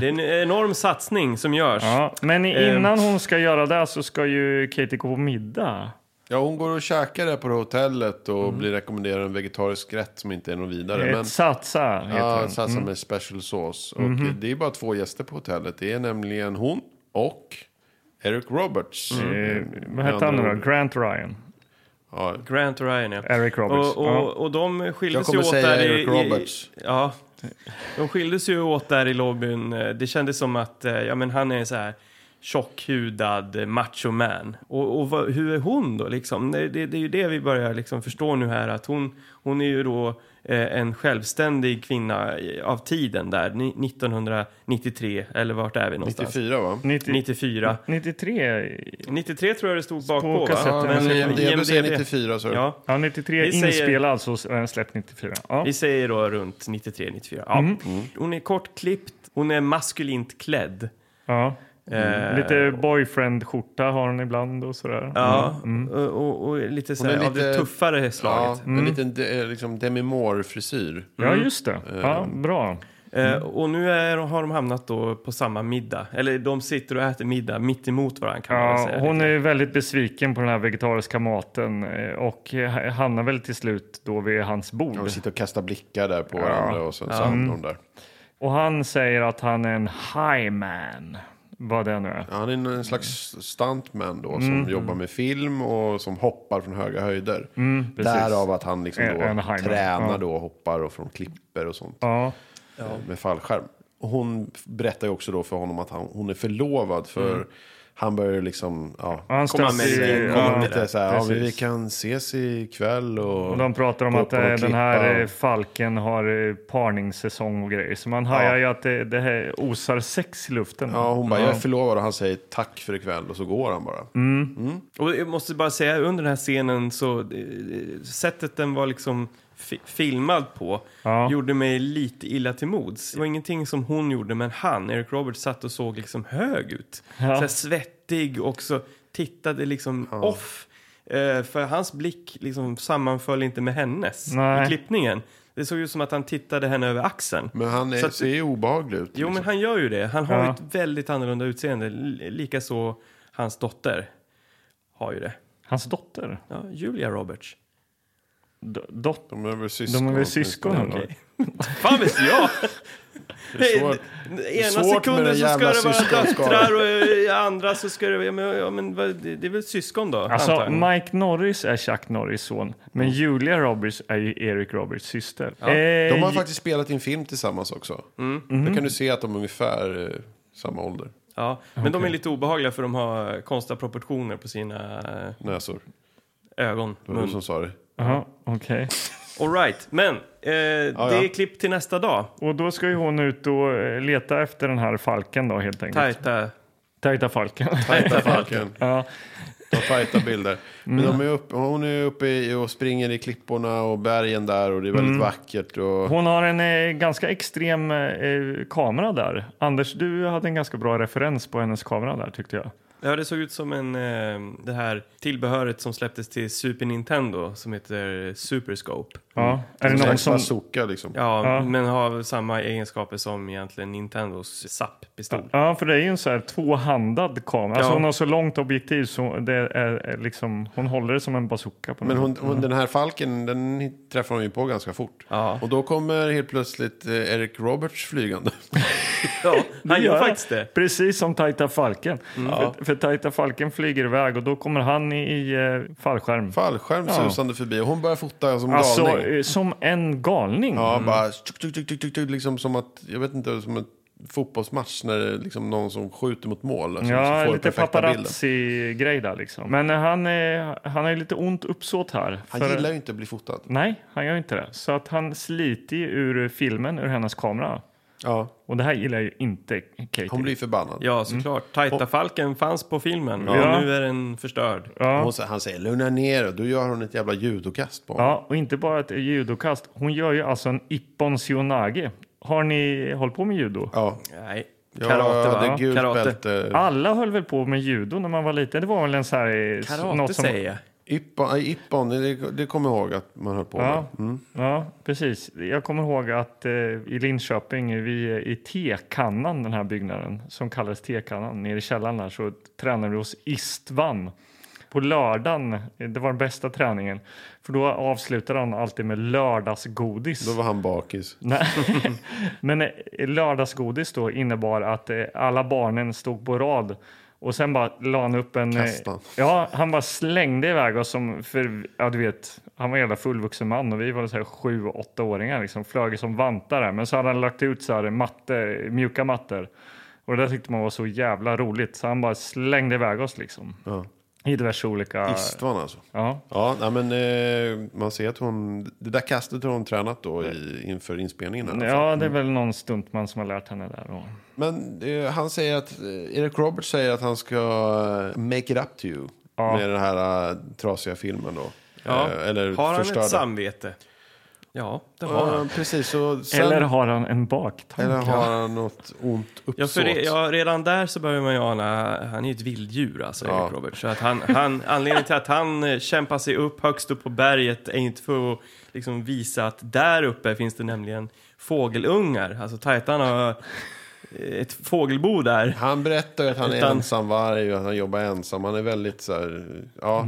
det är en enorm satsning som görs. ja. Men Eh. innan hon ska göra det så ska ju Katie gå på middag. Ja, hon går och käkar där på det hotellet och blir rekommenderad en vegetarisk rätt som inte är någon vidare. Ett Men, satsa heter ja, den. satsa Mm. med special sauce. Och det är bara två gäster på hotellet. Det är nämligen hon och Eric Roberts. Eh, vad hette han nu då? Grant Ryan. Ja, Grant Ryan, ja. Eric Roberts. Och, och, Ja. och de Jag skildes kommer ju åt säga där Eric i, Roberts. I, ja, de skildes ju åt där i lobbyn. Det kändes som att eh, ja, men han är så här tjockhudad eh, macho man. Och, och vad, hur är hon då liksom? Det, det, det är ju det vi börjar liksom förstå nu här att hon, hon är ju då eh, en självständig kvinna av tiden där, ni- 1993 eller vart är vi någonstans? 94 va? 90, 94. 93. 93 tror jag det stod bakpå va? kassetten. Ja, men IMDB säger 94 så. Ja, Ja, 93 Vi säger- inspelad så är den släppt 94. Ja. Vi säger då runt 93-94. Ja. Mm. Hon är kortklippt, hon är maskulint klädd. Ja. Eh, Lite boyfriend-skjorta har han ibland och sådär. Ja, och, och, och lite så Hon är här, av det lite- tuffare Ja, slaget. en liten de, liksom Demi Moore-frisyr. Ja, just det. Ja, bra. Eh, och nu är, har de hamnat då på samma middag. Eller de sitter och äter middag mitt emot varandra kan man Ja, säga. hon är väldigt besviken på den här vegetariska maten eh, och eh, hamnar väl till slut då vid hans bord. De sitter och kastar blickar där på varandra och sen så hamnar de där. Och han säger att han är en high man. Vad det nu är. Ja, han är en, slags stuntman då Mm. som jobbar med film och som hoppar från höga höjder. Mm, precis. Därav att han liksom då highman, tränar ja. då och hoppar och från klipper och sånt Ja, med fallskärm. Och hon berättar ju också då för honom att han, hon är förlovad för han börjar liksom, ja, han stöter med i- komma ja, lite så här, ja, vi kan ses ikväll och... Och de pratar om att eh, den här eh, och- falken har eh, parningssäsong och grejer. Så man hajar ju att det, det här osar sex i luften. Ja, hon bara, jag är förlovad. Och han säger tack för ikväll. Och så går han bara. Och jag måste bara säga, under den här scenen så, sättet den var liksom filmad på Ja. gjorde mig lite illa till mods. Det var ingenting som hon gjorde, men han, Eric Roberts, satt och såg liksom hög ut. Så här svettig och så tittade liksom off. Eh, för hans blick liksom sammanföll inte med hennes Nej. i klippningen. Det såg ut som att han tittade henne över axeln. Men han är, Så att- ser ju obehaglig ut. Jo, liksom. men han gör ju det. Han har Ja. ju ett väldigt annorlunda utseende. Likaså hans dotter har ju det. Hans dotter. Ja, Julia Roberts. Dot- De är väl syskon. de är väl syskon. eller? Fan visste jag! Det är svårt. Ena svårt sekunden det så ska det vara döttrar och i andra så ska det vara... Ja, men, ja, det, det är väl syskon då? Alltså. Mike Norris är Chuck Norris son, men Julia Roberts är ju Eric Roberts syster. De Eh, har faktiskt spelat in film tillsammans också. Då kan du se att de är ungefär eh, samma ålder. Ja, men de är lite obehagliga för de har konstiga proportioner på sina eh, Näsor. ögon. Det var du som sa det. Jaha, okej. All right, men eh, det är klipp till nästa dag. Och då ska ju hon ut och eh, leta efter den här falken då helt enkelt. Tajta. Tajta falken. Tajta falken. ja. Ta tajta bilder. Men de är uppe, hon är uppe i, och springer i klipporna och bergen där och det är väldigt vackert. Och, Hon har en eh, ganska extrem eh, kamera där. Anders, du hade en ganska bra referens på hennes kamera där tyckte jag. Ja, det såg ut som en, eh, det här tillbehöret som släpptes till Super Nintendo som heter Superscope. Ja. Är det en någon som... bazooka liksom. Ja, Ja. men har samma egenskaper som egentligen Nintendos SAP-pistol. Ja, för det är ju en så här tvåhandad kamera. Alltså Ja. hon har så långt objektiv så det är, liksom, hon håller det som en bazooka. På Men hon, hon, den här falken, den träffar hon ju på ganska fort. Ja. Och då kommer helt plötsligt eh, Eric Roberts flygande. Ja, han gör faktiskt det. Precis som Tajta Falken. För, för Tajta Falken flyger iväg och då kommer han i, i eh, fallskärm. Fallskärm Ja. susande förbi och hon börjar fota som Alltså galning. eh, som en galning. Ja, bara tuk, tuk, tuk, tuk, tuk, tuk, liksom som att, jag vet inte, som en fotbollsmatch när det är liksom någon som skjuter mot mål. Alltså, Ja, som får lite paparazzi-grej där liksom. Men eh, han, är, han ju lite ont uppsåt här. Han för- gillar ju inte att bli fotad. Nej, han gör inte det. Så att han sliter ju ur filmen, ur hennes kamera. Ja, Och det här gillar ju inte Katie. hon blir förbannad. Ja, såklart. Tajta Falken fanns på filmen och Ja. nu är den förstörd. Ja. Hon, han säger lugna ner dig. Då gör hon ett jävla judokast på honom. Ja, och inte bara ett judokast. Hon gör ju alltså en Ippon Sionage. Har ni hållit på med judo? Ja. Nej, karate va? hade gult Karate. bälte. Alla höll väl på med judo när man var liten. Det var väl en så här... eh, Karate något som, säger jag. Ippon, Ippon det, det kommer jag ihåg att man höll på Ja, med. Mm. ja, precis. Jag kommer ihåg att eh, i Linköping, vi, i Tekannan, den här byggnaden som kallades Tekannan, nere i källaren där, så tränade vi hos Istvan. På lördagen, eh, det var den bästa träningen, för då avslutade han alltid med lördagsgodis. Då var han bakis. Nej. Men eh, lördagsgodis då innebar att eh, alla barnen stod på rad och sen bara la han upp en... eh, Kastade han. Ja, han bara slängde iväg oss som för, ja du vet, han var en jävla fullvuxen man och vi var så här sju, åtta åringar liksom, flög som vantar där. Men så hade han lagt ut så här matte, mjuka mattor. Och det där tyckte man var så jävla roligt så han bara slängde iväg oss liksom. Ja. I diverse olika... Istvan alltså. Ja. Ja, nej, men eh, man ser att hon, det där kastet har hon tränat då i, inför inspelningen. fall. ja, det är väl någon stuntman som har lärt henne där. Och... Men eh, han säger att, Eric Roberts säger att han ska eh, make it up to you. Ja. Med den här eh, trasiga filmen då. Ja. Eh, eller Har han förstörda. ett samvete? Ja, det har Ja, han. precis. Så sen, Eller har han en baktanke? eller har han något ont Ja, uppsåt? för det, ja, redan där så börjar man ju ana, han är ju ett vilddjur alltså, Ja. Eric Roberts. Så att han, han, anledningen till att han eh, kämpar sig upp högst upp på berget är inte för att liksom visa att där uppe finns det nämligen fågelungar. Alltså Titan har ett fågelbo där. Han berättar ju att han är Utan- ensamvarg och att han jobbar ensam. Han är väldigt så här, ja,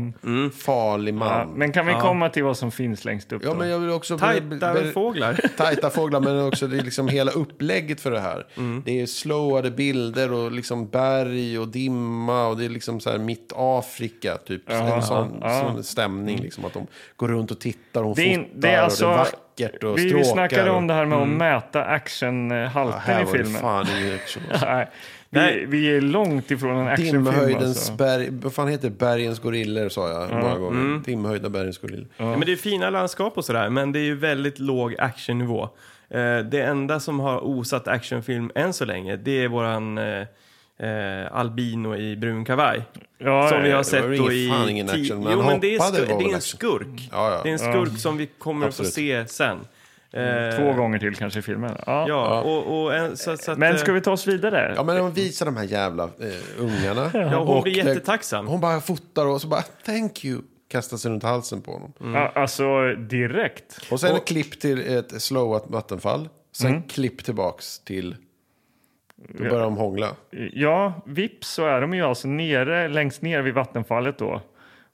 farlig Mm. Ja, man. men kan vi Ja. komma till vad som finns längst upp Ja, då? men jag vill också... Tajta fåglar. Tajta fåglar, men också det är liksom hela upplägget för det här. Mm. Det är slowade bilder och liksom berg och dimma och det är liksom så här mitt Afrika, typ. Ja, en sån, ja. sån stämning, liksom att de går runt och tittar och Det är, fotar det är alltså, och det är vackert och vi, vi stråkar. snackade om det här med Mm. att mäta Ja, actionhalten här i var det filmen. fan ingen action. Nej, Nej. vi, vi är långt ifrån en actionfilm. Dimhöjdens Alltså. berg... Vad fan heter det? Bergens gorillor, sa jag många gånger. Mm. Dimhöjda bergens gorillor. Ja, men det är fina landskap och sådär, men det är ju väldigt låg actionnivå. Eh, det enda som har osat actionfilm än så länge, det är våran eh, eh, albino i brun kavaj. Ja, som vi har det sett då i... fan ingen ti- action, men jo, men det är, skur- var det är en skurk. Ja, ja. Det är en skurk som vi kommer Absolut. att få se sen. Eh, Två gånger till kanske i filmen. Ja. Ja, och, och en, så, så att, Men eh, ska vi ta oss vidare? Ja, men de visar de här jävla eh, ungarna. Ja, hon Och blir det- jättetacksam. Hon bara fotar och så bara thank you. Kastar sig runt halsen på honom. Ja, alltså direkt. Och sen ett klipp till ett slowat vattenfall. Sen Mm. klipp tillbaks till... Då börjar de hångla. Ja, vips så är de ju alltså nere, längst ner vid vattenfallet då.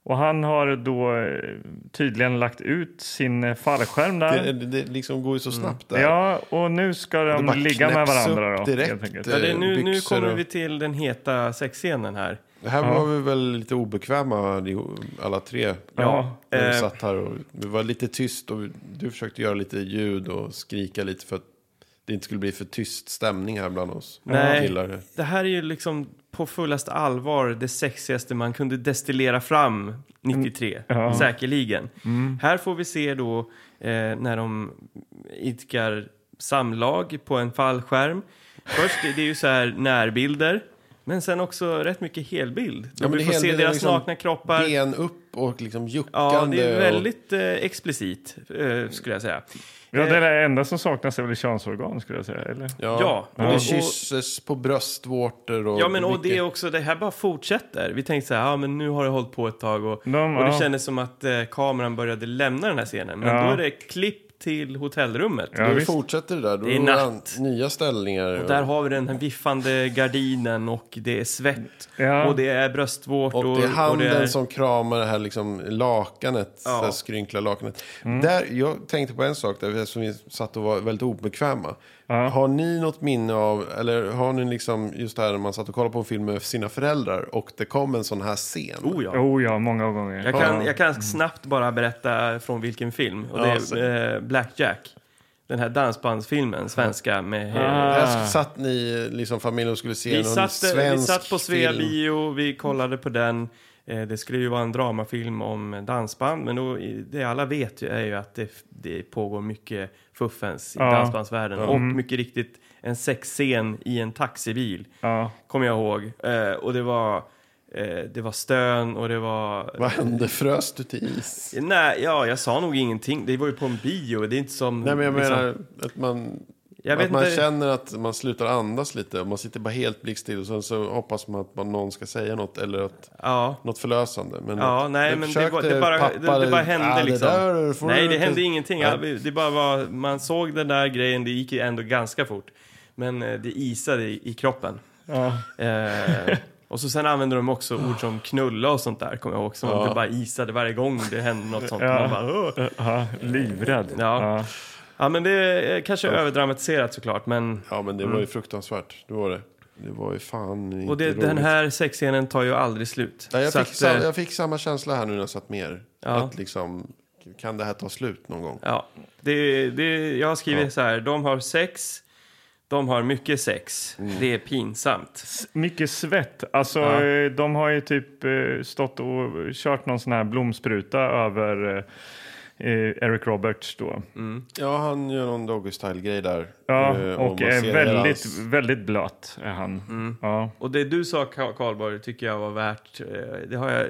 Och han har då eh, tydligen lagt ut sin eh, fallskärm där. Det, det, det liksom går ju så snabbt där. Ja, och nu ska de ligga med varandra då. direkt. Ja, det är nu, nu byxor kommer och- vi till den heta sexscenen här. Det här var vi väl lite obekväma alla tre. Ja, När vi eh, satt här och det var lite tyst och du försökte göra lite ljud och skrika lite för att det inte skulle bli för tyst stämning här bland oss Nej. killar. Det här är ju liksom på fullast allvar det sexigaste man kunde destillera fram 93, Ja. säkerligen. Här får vi se då eh, när de idkar samlag på en fallskärm. Först det är ju så här närbilder, men sen också rätt mycket helbild. Ja, men vi får se deras liksom nakna kroppar. Ben upp och liksom juckande. Ja, det är och- väldigt eh, explicit, eh, skulle jag säga. Ja, det är det enda som saknas är väl könsorgan skulle jag säga. Eller? Ja, Ja, och det kysses på bröstvårtor och Ja, men och det är också, det här bara fortsätter. Vi tänkte så här, ja men nu har det hållit på ett tag och, De- och det ja. kändes som att eh, kameran började lämna den här scenen. Men Ja. då är det klipp till hotellrummet. Ja, visst. fortsätter det där. Då Det är det natt. Nya ställningar. Och där har vi den här viffande gardinen och det är svett Ja. och det är bröstvårtor. och det är handen det är- som kramar det här liksom lakanet, Ja. det här skrynkliga lakanet. Mm. Där, jag tänkte på en sak där, som vi satt och var väldigt obekväma. Ja. Har ni något minne av, eller har ni liksom just det här när man satt och kollade på en film med sina föräldrar och det kom en sån här scen? Oh ja. Oh ja, många gånger. Jag kan, Ja. jag kan snabbt bara berätta från vilken film. Och det Ja, är eh, Blackjack. Den här dansbandsfilmen, svenska med... eh, Där satt ni, liksom familjen, och skulle se Vi någon satt, vi svensk satt på Svea film. bio, vi kollade på den. Eh, Det skulle ju vara en dramafilm om dansband, men då, det alla vet ju är ju att det, det pågår mycket fuffens i Ja. dansbandsvärlden. Och mycket riktigt en sexscen i en taxibil, Ja. kommer jag ihåg. Eh, Och det var, eh, det var stön och det var... Vad hände? Frös du till is? Nej, ja, jag sa nog ingenting. Det var ju på en bio, det är inte som... Nej, men jag liksom- menar att man, Jag vet att man inte. känner att man slutar andas lite. och Man sitter bara helt blickstill och sen så hoppas man att man, någon ska säga något eller att, Ja. något förlösande. Men Ja, att- nej, men det, försökte det, bara, det, det bara hände "Ah, det liksom. där nej, det inte-" hände ingenting. Ja. Det bara var, man såg den där grejen, det gick ju ändå ganska fort. Men eh, det isade i, i kroppen. Ja. Eh, och så sen använder de också ord som knulla och sånt där, kommer jag ihåg. Som Ja. det bara isade varje gång det hände något sånt. Ja. Man bara, "Åh." Ja, livrädd. Ja. Ja, men det är kanske överdramatiserat såklart, men... Ja, men det var ju fruktansvärt. Det var det. Det var ju fan inte Mm. Och det, roligt. den här sexscenen tar ju aldrig slut. Nej, jag, Så fick att, sa, eh, jag fick samma känsla här nu när jag satt med er. Ja. Att liksom, kan det här ta slut någon gång? Ja, det, det, jag har skrivit så här, de har sex, de har mycket sex, Mm. det är pinsamt. S- Mycket svett. Alltså, Ja. eh, de har ju typ eh, stått och kört någon sån här blomspruta över Eric Roberts då. Ja, han gör någon doggy style-grej där. Ja, Eh, och man är väldigt, hans- väldigt blöt är han. Mm. Ja. Och det du sa Ka- Karlborg tycker jag var värt, eh, det, har jag,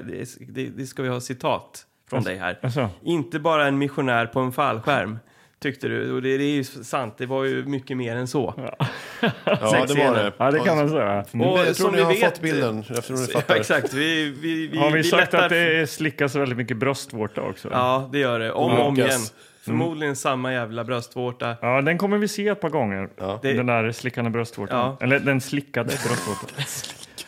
det, det, ska vi ha citat från dig här. Alltså, Inte bara en missionär på en fallskärm. Tyckte du. Och det, det är ju sant, det var ju mycket mer än så. Ja, det var det. Ja, det kan man säga. Och Men jag tror som ni vi har vet- fått bilden. Jag tror ni Ja, fattar. exakt, vi, vi, vi, Har vi, sagt lättar- att det slickas väldigt mycket bröstvårta också? Ja, det gör det. Om och om igen. Förmodligen samma jävla bröstvårta. Ja, den kommer vi se ett par gånger. Det- Den där slickande bröstvårtan. Ja. Eller den slickade bröstvårtan.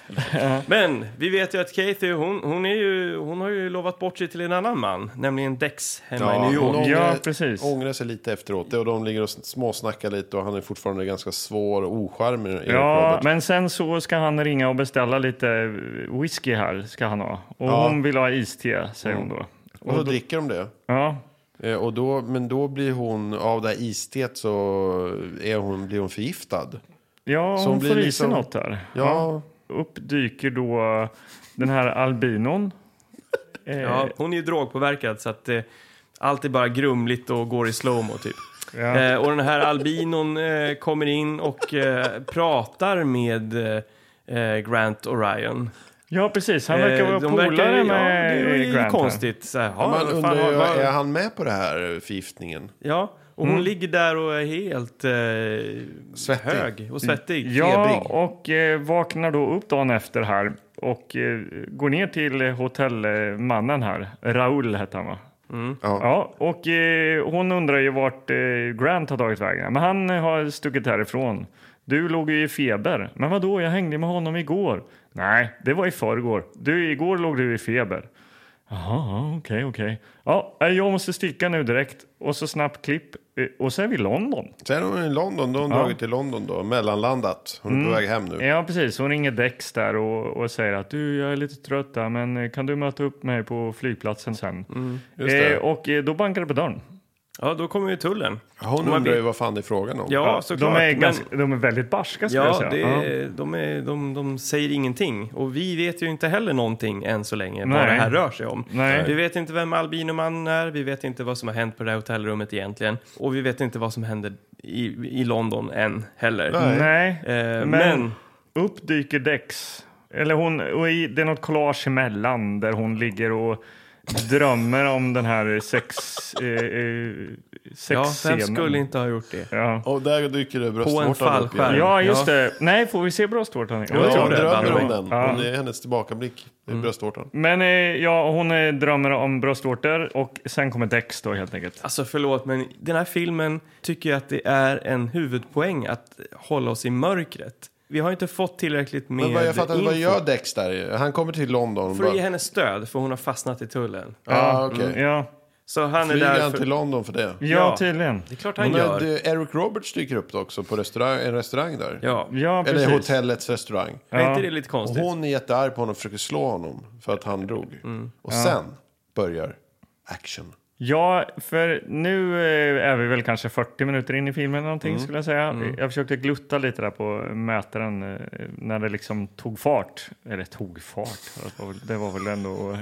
Men vi vet ju att Kathy, hon, hon, är ju, hon har ju lovat bort sig till en annan man. Nämligen Dex hemma i New York. hon ångrar, Ja, precis. ångrar sig lite efteråt. Och de ligger och småsnackar lite och han är fortfarande ganska svår och ocharmig. Ja, Robert. men sen så ska han ringa och beställa lite whisky här, ska han ha. Och Ja. hon vill ha iste, säger hon då. Och så dricker de det. Ja, Eh, Och då, men då blir hon, av det här isteet så är hon, blir hon förgiftad. ja Så hon blir får i sig liksom- något där. Ja, Upp dyker då den här albinon. Eh, Ja, hon är ju drogpåverkad så att eh, allt är bara grumligt och går i slowmo typ. ja. Eh, och den här albinon eh, kommer in och eh, pratar med eh, eh, Grant Orion. ja, precis. Han verkar Eh, vara de polare verkar- ja, med det är ju Grant. konstigt. Så här, Ja, man undrar fan, är han med på det här förgiftningen? Ja, och Mm. hon ligger där och är helt eh, Svettig. hög och svettig. Ja, febrig. och eh, vaknar då upp dagen efter här och eh, går ner till hotellmannen här. Raul hette han va? Ja. Ja, och eh, hon undrar ju vart eh, Grant har tagit vägen. Men han har stuckit härifrån. Du låg ju i feber. Men vad då? jag hängde med honom igår. Nej, det var i förrgår. Du, igår låg du i feber. Jaha, okej, okej. Ja, eh, jag måste sticka nu direkt. Och så snabbt klipp. Eh, Och så är vi i London. Sen är hon i London, då har hon Ja. dragit till London då, mellanlandat. Hon är på väg hem nu. Ja, precis. Hon ringer Dex där och, och säger att du, jag är lite trött där, men kan du möta upp mig på flygplatsen sen? Det. Eh, och eh, då bankar det på dörren. Ja, då kommer ju tullen. Hon undrar ju vad fan det är frågan om. Ja, såklart. de, är men- ganska, de är väldigt barska skulle jag Ja, säga. det Ja. är, de, är, de, de säger ingenting. Och vi vet ju inte heller någonting än så länge vad Nej. det här rör sig om. Nej. Vi vet inte vem albinomannen är, vi vet inte vad som har hänt på det här hotellrummet egentligen. Och vi vet inte vad som händer i, i London än heller. Nej, Eh, men, men upp dyker Dex. Eller hon, och i, det är något collage emellan där hon ligger och drömmer om den här sex, eh, eh, ja, vem skulle inte ha gjort det? Ja. Och där dyker det bröstvårtan upp fallskärm. igen. ja, just Ja. det. Nej, får vi se bröstvårtan? Jo, Ja, jag tror hon det, drömmer om den. Ja. Hon är hennes tillbakablick. Det är Mm. bröstvårtan. Men eh, ja, hon eh, drömmer om bröstvårtor och sen kommer Dex då helt enkelt. Alltså förlåt, men den här filmen tycker jag att det är en huvudpoäng att hålla oss i mörkret. Vi har inte fått tillräckligt med Men vad, jag fattar inte, vad info gör Dex där? Han kommer till London. för bara, att ge henne stöd, för hon har fastnat i tullen. Ja, okej. Mm, ja. Så han är Flyger där han för... till London för det? ja, Ja. tydligen. Det är klart han Men gör. det, Eric Roberts dyker upp också på restaurang, en restaurang där. Ja. Ja, precis. Eller hotellets restaurang. Är inte det lite Och konstigt? hon är jättearg på honom och försöker slå honom för att han drog. Mm. Och sen börjar action. Ja, för nu eh, är vi väl kanske 40 minuter in i filmen någonting Mm. skulle jag säga. Jag försökte glutta lite där på mätaren eh, när det liksom tog fart. Eller tog fart, det var väl, ändå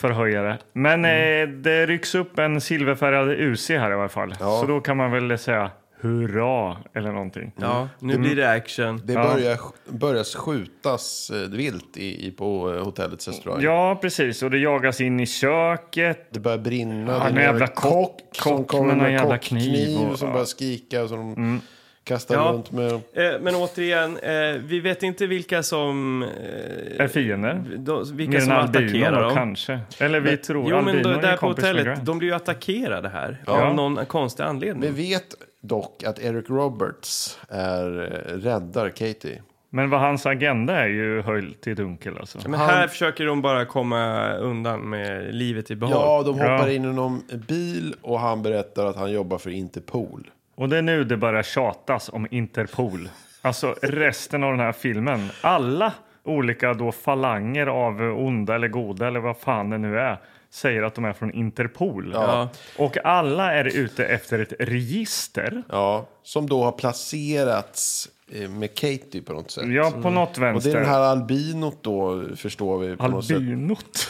förhöjare. Men Mm. eh, det rycks upp en silverfärgad UC här i alla fall. Ja. Så då kan man väl säga hurra eller någonting. Ja, nu blir det action. Det Ja. börjar, börjar skjutas eh, vilt i, i, på eh, hotellets restaurang. Ja, precis. Och det jagas in i köket. Det börjar brinna. Ja, det är en en jävla kock, kock- som kommer med med någon jävla kockkniv kniv och- som ja. börjar skrika och som de kastar Ja. runt med. Eh, men återigen, eh, vi vet inte vilka som... Eh, Är fiender. de, vilka Mer som attackerar dem. kanske. Eller vi tror Jo, men då, är där på hotellet, de blir ju attackerade här. Ja. Av någon konstig anledning. Vi vet dock att Eric Roberts är eh, räddar Katie. Men vad hans agenda är ju höljt till dunkel alltså. Men här försöker de bara komma undan med livet i behåll. Ja, de hoppar Ja. in i någon bil och han berättar att han jobbar för Interpol. Och det är nu det börjar tjatas om Interpol. Alltså resten av den här filmen. Alla olika då falanger av onda eller goda eller vad fan det nu är säger att de är från Interpol. Ja. Och alla är ute efter ett register. Ja, som då har placerats eh, med Katie på något sätt. Ja, på något Och det vänster. är den här albinot då, förstår vi på något sätt. Albinot.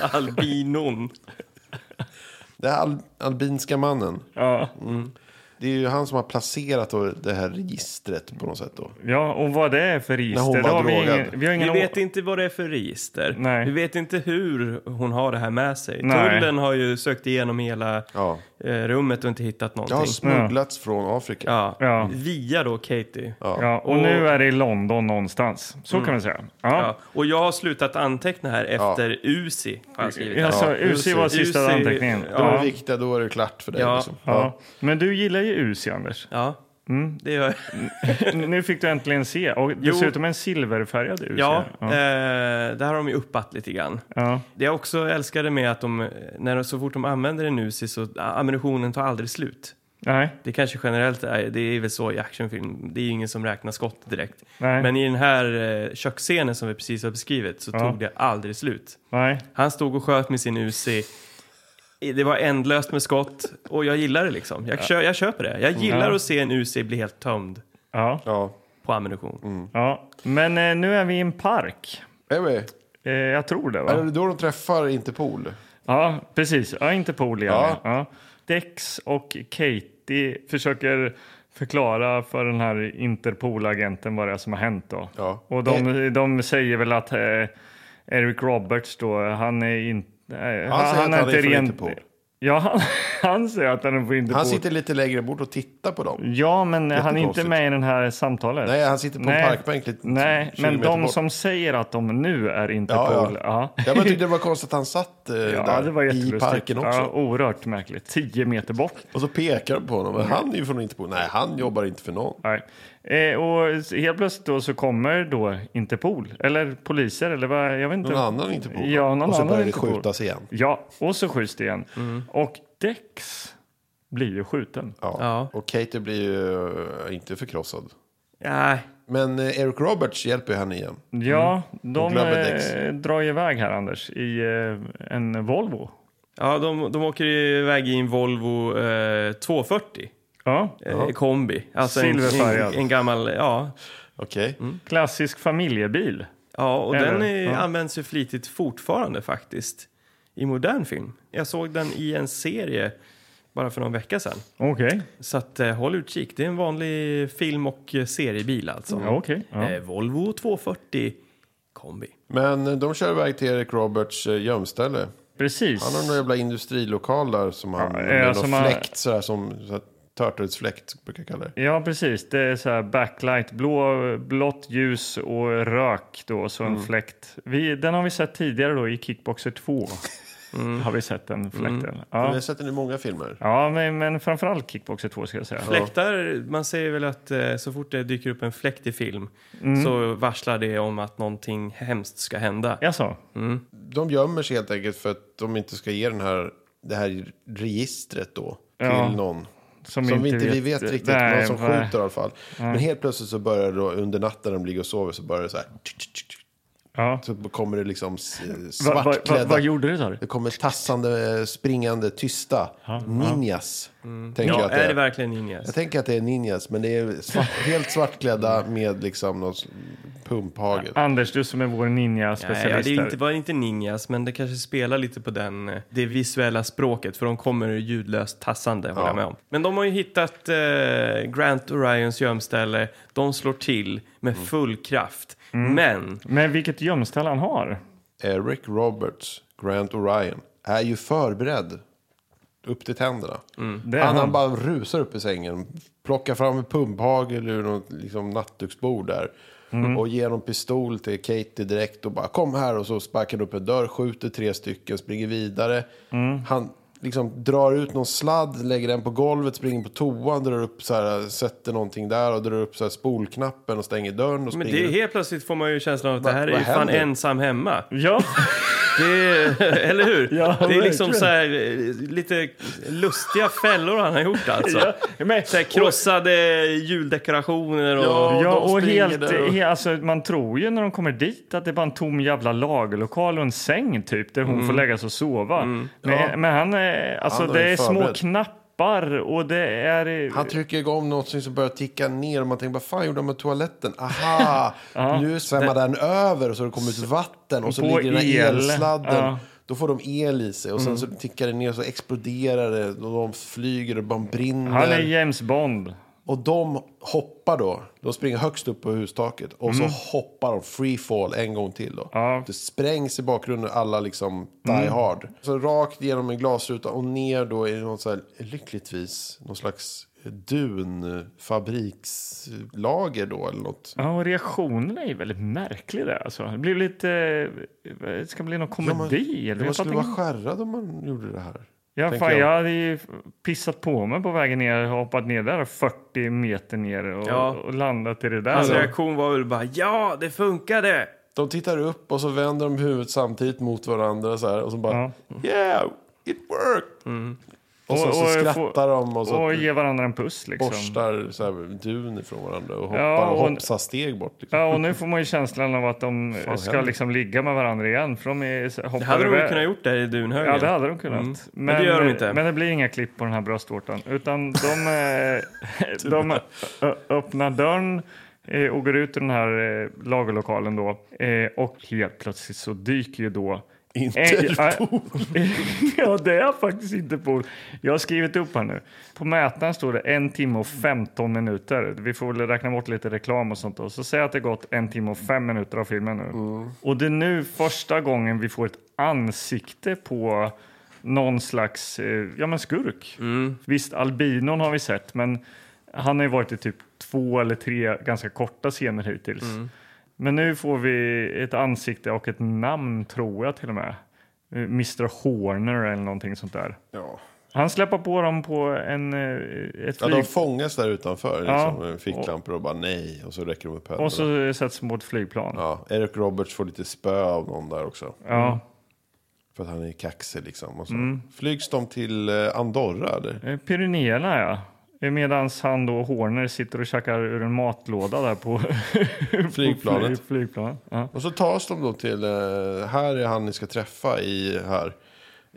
Albinon. Det är al albinska mannen. Ja. Det är ju han som har placerat då det här registret på något sätt då. Ja, och vad det är för register, hon var det har vi, ingen, vi har Vi ingen vet inte vad det är för register. Nej. Vi vet inte hur hon har det här med sig. Nej. Tullen har ju sökt igenom hela Ja. eh, rummet och inte hittat Det har någonting. smugglats från Afrika. Ja, Ja. via då Katie. Ja. Ja, och, Och- nu är det i London någonstans. Så kan man säga. Ja. Och jag har slutat anteckna här efter Uzi. Har jag skrivit här. Alltså, Ja, Uzi var sista Uzi- anteckningen. ja. Då är Ja. det viktiga, då är det klart för dig. Ja. Liksom. Ja. Men du gillar ju Uzi, Anders. Ja, Mm. det gör jag. nu fick du äntligen se. Och dessutom en silverfärgad Uzi. Ja, ja. eh, där har de ju uppat lite grann. ja. Det jag också älskade med att de, när de, så fort de använder en Uzi så ammunitionen tar aldrig slut. Nej. Det kanske generellt är, det är väl så i actionfilm, det är ju ingen som räknar skott direkt. Nej. Men i den här eh, köksscenen som vi precis har beskrivit så Ja. tog det aldrig slut. Nej. Han stod och sköt med sin Uzi. Det var ändlöst med skott och jag gillar det liksom. Jag, kö, jag köper det. Jag gillar Ja. att se en Uzi bli helt tömd Ja. Ja. på ammunition. ja. Men eh, nu är vi i en park. Är vi? Eh, jag tror det, Är va? det då de träffar Interpol? Ja, precis. Ja, Interpol igen. Ja. Ja. Dex och Katie försöker förklara för den här Interpol-agenten vad det är som har hänt. Då. Ja. Och de, de säger väl att eh, Eric Roberts då, han är inte... Eh, säger att han är från Interpol. Ja, han, han säger att han från Interpol. Han sitter lite längre bort och tittar på dem. Ja, men han är inte Jättekonstigt. med i den här samtalet. Nej, han sitter på en parkbänk lite Nej, men de bort. som säger att de nu är Interpol. Ja, Ja, men tyckte det var konstigt att han satt eh, Ja, där det i parken också. Ja, oerhört märkligt. Tio meter bort. Och så pekar de på honom. Men han är ju från Interpol. Nej, han jobbar inte för någon. Nej. Eh, och helt plötsligt då så kommer då Interpol, eller poliser, eller vad, jag vet inte. Någon annan Interpol. Ja, någon och så annan börjar det skjutas igen. Ja, och så skjuts det igen. Och Dex blir ju skjuten. Ja. Ja. Och Katie blir ju eh, inte förkrossad. Nej, Men eh, Eric Roberts hjälper ju henne igen. Ja, de glömmer Dex. eh, drar ju iväg här Anders i eh, en Volvo. ja, de, de åker iväg i en Volvo eh, 240 Ja, eh, kombi. Alltså en, Silverfärgad. en, en gammal, ja. Okej. klassisk familjebil. Ja, och Eller, den är, ja. används ju flitigt fortfarande faktiskt. I modern film. Jag såg den i en serie bara för någon vecka sedan. Okej, Så att eh, håll utkik. Det är en vanlig film och eh, seriebil alltså. ja, okej. Ja. Eh, Volvo 240 kombi. Men eh, de kör iväg till Eric Roberts eh, gömställe. Precis. Han har någon jävla industrilokal där som han... Ja, med någon som har- fläkt sådär som... Så här, Turtles-fläkt brukar jag kalla det. Ja, precis. Det är så här backlight, blå, blått ljus och rök då, så en fläkt. Vi, den har vi sett tidigare då i Kickboxer 2. Har vi sett den fläkten. Vi Ja, har sett den i många filmer. ja men, men framförallt Kickboxer 2 ska jag säga. Fläktar, man säger väl att eh, så fort det dyker upp en fläkt i film Mm. så varslar det om att någonting hemskt ska hända. Jaså? De gömmer sig helt enkelt för att de inte ska ge den här, det här registret då till Ja. någon. Som, Som vi inte vi vet riktigt, Nej, någon som nej. skjuter i alla fall. Men helt plötsligt så börjar det då, under natten när de ligger och sover så börjar det så här. tsk, tsk, tsk. Ja. Så kommer det liksom s- Va, va, va, svartklädda. vad gjorde du du? Det kommer tassande, springande, tysta ninjas. Tänker jag Ja, att det är det verkligen ninjas? Jag tänker att det är ninjas, men det är svart, helt svartklädda med liksom något pumphagel. Anders, du som är vår ninja-specialist. ja, det är inte, var inte ninjas, men det kanske spelar lite på den, eh, det visuella språket, för de kommer ljudlöst tassande, håller jag med om. Men de har ju hittat eh, Grant Orions gömställe, de slår till med full kraft. Men, Men vilket gömställe han har. Eric Roberts, Grant Orion, är ju förberedd. Upp till tänderna. Det är Han, han. han bara rusar upp i sängen, plockar fram en pumphagel ur något liksom, nattduksbord där. Och ger en pistol till Katie direkt och bara kom här och så sparkar han upp en dörr, skjuter tre stycken, springer vidare. Han liksom drar ut någon sladd, lägger den på golvet, springer på toan, drar upp så här, sätter någonting där och drar upp så här spolknappen och stänger dörren och men springer det helt plötsligt får man ju känslan av att det här är ju fan ensam hemma. Ja, Det är, eller hur? Ja, det är liksom så här, eh, lite lustiga fällor han har gjort alltså. ja. Men, Så här, krossade juldekorationer och... Ja. Och springer helt, och- he, alltså, man tror ju när de kommer dit att det är bara en tom jävla lagerlokal och en säng typ där hon får lägga sig och sova. Men, Ja. men han är, alltså Han är det är små knappar och det är... Han trycker igång något som börjar ticka ner och man tänker vad fan gjorde han med toaletten? Aha, nu svämmar den över och så har det kommit vatten och så ligger den här el. elsladden. Ja. Då får de el i sig och sen så tickar det ner och så exploderar det och de flyger och de brinner. Han är James Bond. Och de hoppar då. De springer högst upp på hustaket. Och så hoppar de free fall en gång till då. Ja. Det sprängs i bakgrunden alla liksom die hard. Så rakt genom en glasruta och ner då i något så här, lyckligtvis, någon slags dunfabrikslager då eller något. Ja, och reaktionen är ju väldigt märklig där. Alltså. Det blir lite... Det ska bli någon Ja, man- komedi. eller? Man skulle vara skärrad om man gjorde det här. Ja, fan, jag. jag hade ju pissat på mig på vägen ner, hoppat ner där 40 meter ner och, Ja. och landat i det där. Hans Så- reaktion var väl bara ja, det funkade! De tittar upp och så vänder de huvudet samtidigt mot varandra så här. Och så bara, Ja. yeah, it worked! Och så, Och- så och- skrattar de och så och ge varandra en puss liksom. borstar så här, dun ifrån varandra och hoppar Ja, och och- hoppsar steg bort. Liksom. Ja, och nu får man ju känslan av att de Fan, ska liksom ligga med varandra igen. För de är, hoppar Det hade de kunnat gjort där i dunhögen. Ja, det hade de kunnat. Mm. Men det gör de inte. Men det blir inga klipp på den här bröstvårtan. Utan de, eh, de öppnar dörren eh, och går ut ur den här eh, lagerlokalen då. Och helt plötsligt så dyker ju då Interpol. Eh, ja, det är faktiskt Interpol. Jag har skrivit upp här nu. På mätaren står det en timme och 15 minuter. Vi får väl räkna bort lite reklam och sånt. Då. Så säg att det gått en timme och fem minuter av filmen nu. Och det är nu första gången vi får ett ansikte på någon slags eh, ja, men skurk. Visst, albinon har vi sett, men han har ju varit i typ två eller tre ganska korta scener hittills. Men nu får vi ett ansikte och ett namn, tror jag till och med. Mr Horner eller någonting sånt där. Ja. Han släpper på dem på en, eh, ett Ja, flyg... de fångas där utanför Ja. liksom, med ficklampor och bara nej. Och så räcker de upp händerna. och så sätts de på ett flygplan. Ja. Ja, Eric Roberts får lite spö av någon där också. För att han är kaxig liksom. Och så. Mm. Flygs de till eh, Andorra eller? Eh, Pyrenéerna, ja. Medan han då, Horner, sitter och käkar ur en matlåda där på Flygplanet. På fly, flygplanet. Ja. Och så tas de då till, eh, här är han ni ska träffa i här.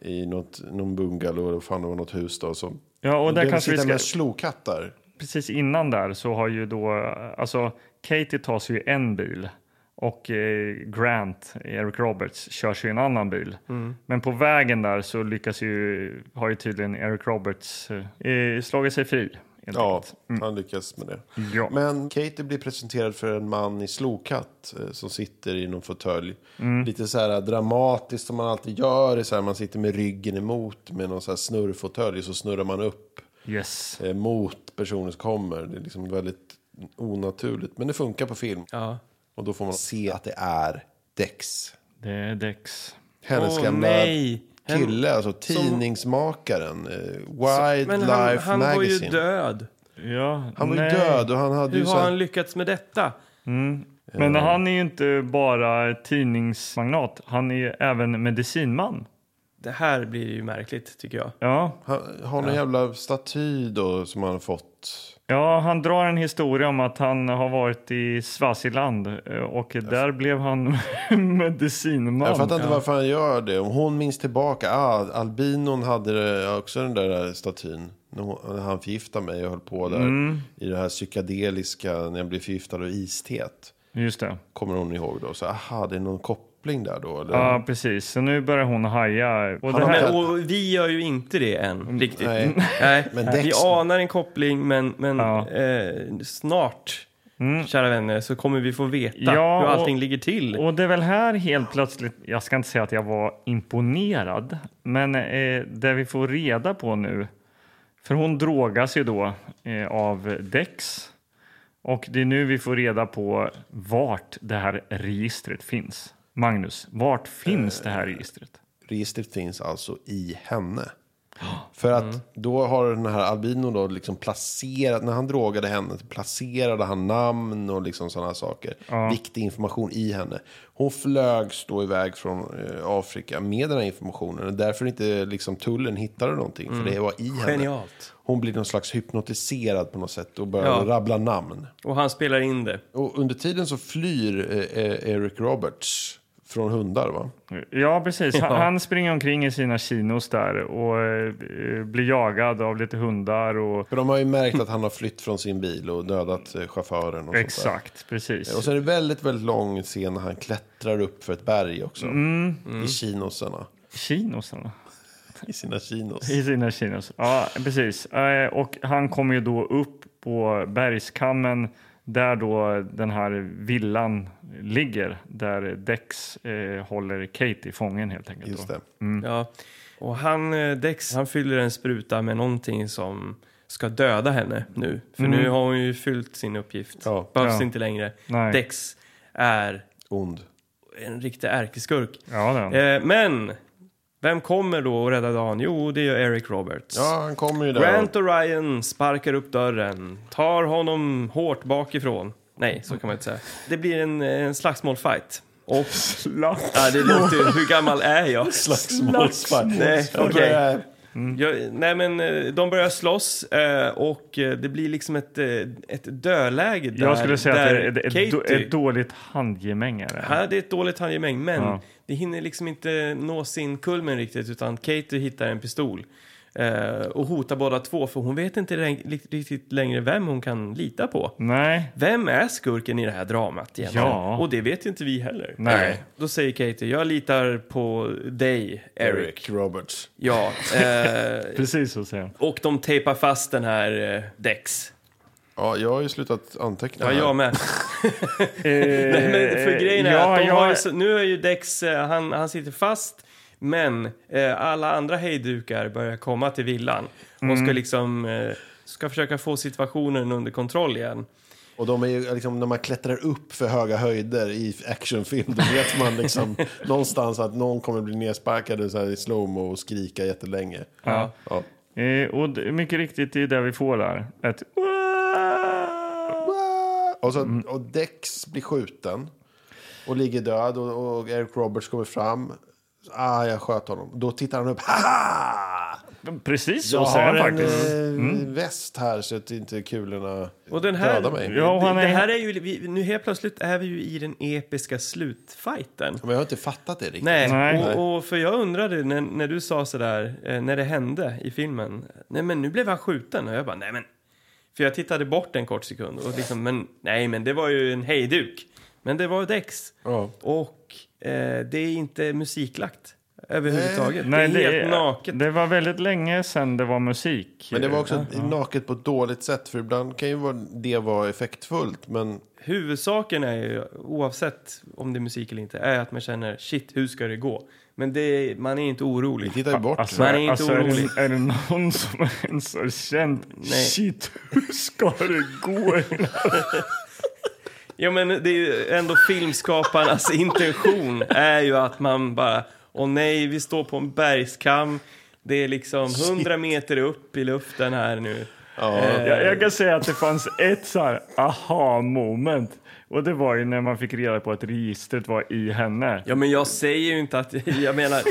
I något, någon bungalow eller fan det var något hus då. Som, Ja, och där det kanske vi ska- med slokattar. precis innan där så har ju då, alltså Katie tar sig i en bil och eh, Grant, Eric Roberts, kör sig i en annan bil. Men på vägen där så lyckas ju, har ju tydligen Eric Roberts eh, slagit sig fri. helt Ja, enkelt. han lyckas med det. Ja. Men Katie blir presenterad för en man i slokatt eh, som sitter i någon fåtölj. Mm. Lite så här dramatiskt som man alltid gör. Så här, man sitter med ryggen emot med någon så här snurrfåtölj så snurrar man upp Yes. eh, mot personen som kommer. Det är liksom väldigt onaturligt. Men det funkar på film. Ja. Och då får man se att det är Dex. Det är Dex. Hennes Åh, gamla nej. Kille, alltså tidningsmakaren. Eh, Wildlife Men han, han var ju Magazine. död. Ja, Han var ju nej. död och han hade Hur ju har här, han lyckats med detta? Men han är ju inte bara tidningsmagnat, han är ju även medicinman. Det här blir ju märkligt tycker jag. Ja, Han har någon jävla staty då som han har fått. Ja, han drar en historia om att han har varit i Swaziland eh, och där blev han medicinman. Jag fattar inte varför han gör det. Om hon minns tillbaka. Ah, albinon hade också den där statyn. När han förgiftade mig och höll på där. Mm. I det här psykedeliska när jag blev förgiftad av isteet. Just det. Kommer hon ihåg då. Så aha, det är någon koppling där då. Eller? Ja, precis. Så nu börjar hon haja. Och det här, Men, och vi gör ju inte det än, riktigt. nej. Nej. Men Vi anar en koppling, men, men Ja. eh, snart, kära vänner, så kommer vi få veta Ja, hur och- allting ligger till. och det är väl här helt plötsligt, jag ska inte säga att jag var imponerad, men eh, det vi får reda på nu, för hon drogas ju då eh, av Dex och det är nu vi får reda på vart det här registret finns. Magnus, vart finns det här registret? Registret finns alltså i henne. För att då har den här albinon då liksom placerat, när han drogade henne, placerade han namn och liksom sådana saker. Viktig information i henne. Hon flögs då iväg från eh, Afrika med den här informationen. Därför inte liksom tullen hittade någonting, för det var i henne. Genialt. Hon blir någon slags hypnotiserad på något sätt och börjar Ja. rabbla namn. Och han spelar in det. Och under tiden så flyr eh, eh, Eric Roberts från hundar va? Ja, precis. Han, Ja. han springer omkring i sina chinos där och eh, blir jagad av lite hundar och För de har ju märkt att han har flytt från sin bil och dödat eh, chauffören. Och exakt, precis. Och så är det väldigt, väldigt lång scen när han klättrar upp för ett berg också. Mm. I chinosarna. Chinos eller? I sina chinos. I sina chinos. Ja, precis. Eh, Och han kommer ju då upp på bergskammen där då den här villan ligger, där Dex eh, håller Katie fången helt enkelt. Just det. Ja. Och han, eh, Dex, han fyller en spruta med någonting som ska döda henne nu. För nu har hon ju fyllt sin uppgift. Ja. Behövs Ja. inte längre. Nej. Dex är Ond. en riktig ärkeskurk. Ja. Eh, men, vem kommer då och räddar dagen? Jo, det är ju Eric Roberts. Ja, han kommer ju där. Grant och Ryan sparkar upp dörren, tar honom hårt bakifrån. Nej, så kan man inte säga. Det blir en, en slagsmålfight. Och, ja, det låter ju, hur gammal är jag? Slagsmålsfight. Nej, okej. börjar- Jag, nej men eh, de börjar slåss eh, och eh, det blir liksom ett, ett dödläge där. Jag skulle säga att det är ett, ett, då- Katie- ett dåligt handgemäng. är det. här, det är ett dåligt handgemäng, men Ja. Det hinner liksom inte nå sin kulmen riktigt utan Katie hittar en pistol eh, och hotar båda två för hon vet inte riktigt längre vem hon kan lita på. Nej, Vem är skurken i det här dramat egentligen? Ja. Och det vet ju inte vi heller. Nej. Eh, Då säger Katie, jag litar på dig, Eric. Eric Roberts. Ja, eh, precis så säger och de tejpar fast den här eh, Dex. Ja, jag har ju slutat anteckna Ja, här. jag med. Nej, men för grejen är ja, att de ja. har nu är ju Dex, eh, han, han sitter fast, men eh, alla andra hejdukar börjar komma till villan och Mm. ska liksom eh, ska försöka få situationen under kontroll igen. Och de är ju liksom, när man klättrar upp för höga höjder i actionfilm, då vet man liksom någonstans att någon kommer bli nersparkad så här i slowmo och skrika jättelänge. Ja. Ja. Eh, och det, mycket riktigt, det är det vi får där. Ett Och, så, och Dex blir skjuten och ligger död och, och Eric Roberts kommer fram. Ah, jag sköt honom. Då tittar han upp. Haha! Precis så Jag säger har han en faktiskt. eh, väst här så att inte kulorna Och den här, dödar mig. Ja, han är- det här är ju, vi, nu helt plötsligt är vi ju i den episka slutfighten. Men jag har inte fattat det riktigt. Nej, Nej. Och, och för jag undrade när, när du sa sådär, eh, när det hände i filmen. Nej men nu blev han skjuten och jag bara, nej men. För jag tittade bort en kort sekund och liksom, men nej men det var ju en hejduk. Men det var Dex. Ja. Och eh, det är inte musiklagt överhuvudtaget. Nej, det är helt naket. Det var väldigt länge sedan det var musik. Men det var också naket på ett dåligt sätt. För ibland kan ju vara- det vara effektfullt. Men Huvudsaken är ju, oavsett om det är musik eller inte, är att man känner shit, hur ska det gå? Men det, man är inte vi orolig. tittar ju bort. Alltså, Man är inte alltså, är, orolig. det, är det någon som ens har känt Nej. shit, hur ska det gå? Ja men det är ju ändå filmskaparnas intention är ju att man bara, åh nej, vi står på en bergskam. Det är liksom 100 meter upp i luften här nu. Eh, jag, jag kan säga att det fanns ett så här aha-moment. Och det var ju när man fick reda på att registret var i henne. Ja men jag säger ju inte att, jag menar,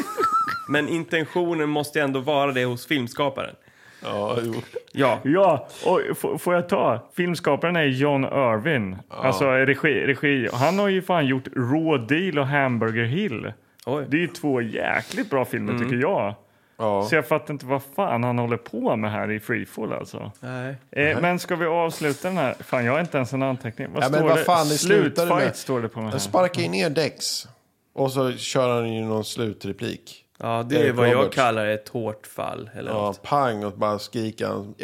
men intentionen måste ändå vara det hos filmskaparen. Ja, jo. Ja, Ja, och får jag ta? Filmskaparen är John Irvin. Alltså regi, regi. Han har ju fan gjort Raw Deal och Hamburger Hill. oj. Det är ju två jäkligt bra filmer tycker jag. Ja. Så jag fattar inte vad fan han håller på med här i Freefall alltså. Nej. Eh, men ska vi avsluta den här? Fan, jag har inte ens en anteckning. Vad Ja, men står vad det? fan, det Slutfight står det på mig. Jag ju ner Dex. Och så kör han ju någon slutreplik. Ja, det är Eric vad jag Roberts. kallar ett hårt fall. Eller Ja, något. pang och bara skriker han.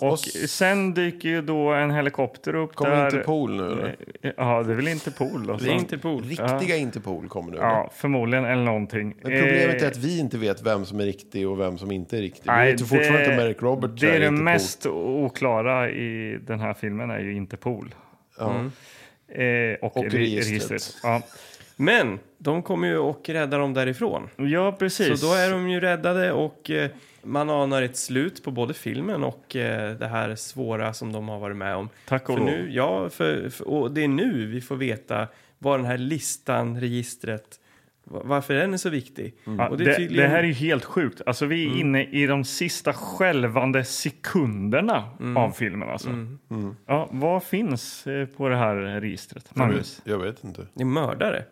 Ja! Och sen dyker ju då en helikopter upp Kommer där. Interpol nu eller? Ja, det är väl Interpol då. Det är Interpol. Riktiga Interpol kommer nu. Ja, förmodligen eller någonting. Men problemet är Eh, att vi inte vet vem som är riktig och vem som inte är riktig. nej, vi vet ju fortfarande inte om Eric Roberts Det är det Interpol. mest oklara i den här filmen är ju Interpol. Ja. Eh, och Och re- registret. registret. Ja. Men de kommer ju och räddar dem därifrån. ja, precis. Så då är de ju räddade och eh, man anar ett slut på både filmen och eh, det här svåra som de har varit med om. Tack och för lov. nu, Ja, för, för, och det är nu vi får veta vad den här listan, registret, va- varför den är så viktig. Och det, är det, tydligen- Mm. här är ju helt sjukt. Alltså, vi är inne i de sista skälvande sekunderna Mm. av filmen. Alltså. Ja, vad finns eh, på det här registret? Jag Magnus? vet, jag vet inte. Det är mördare.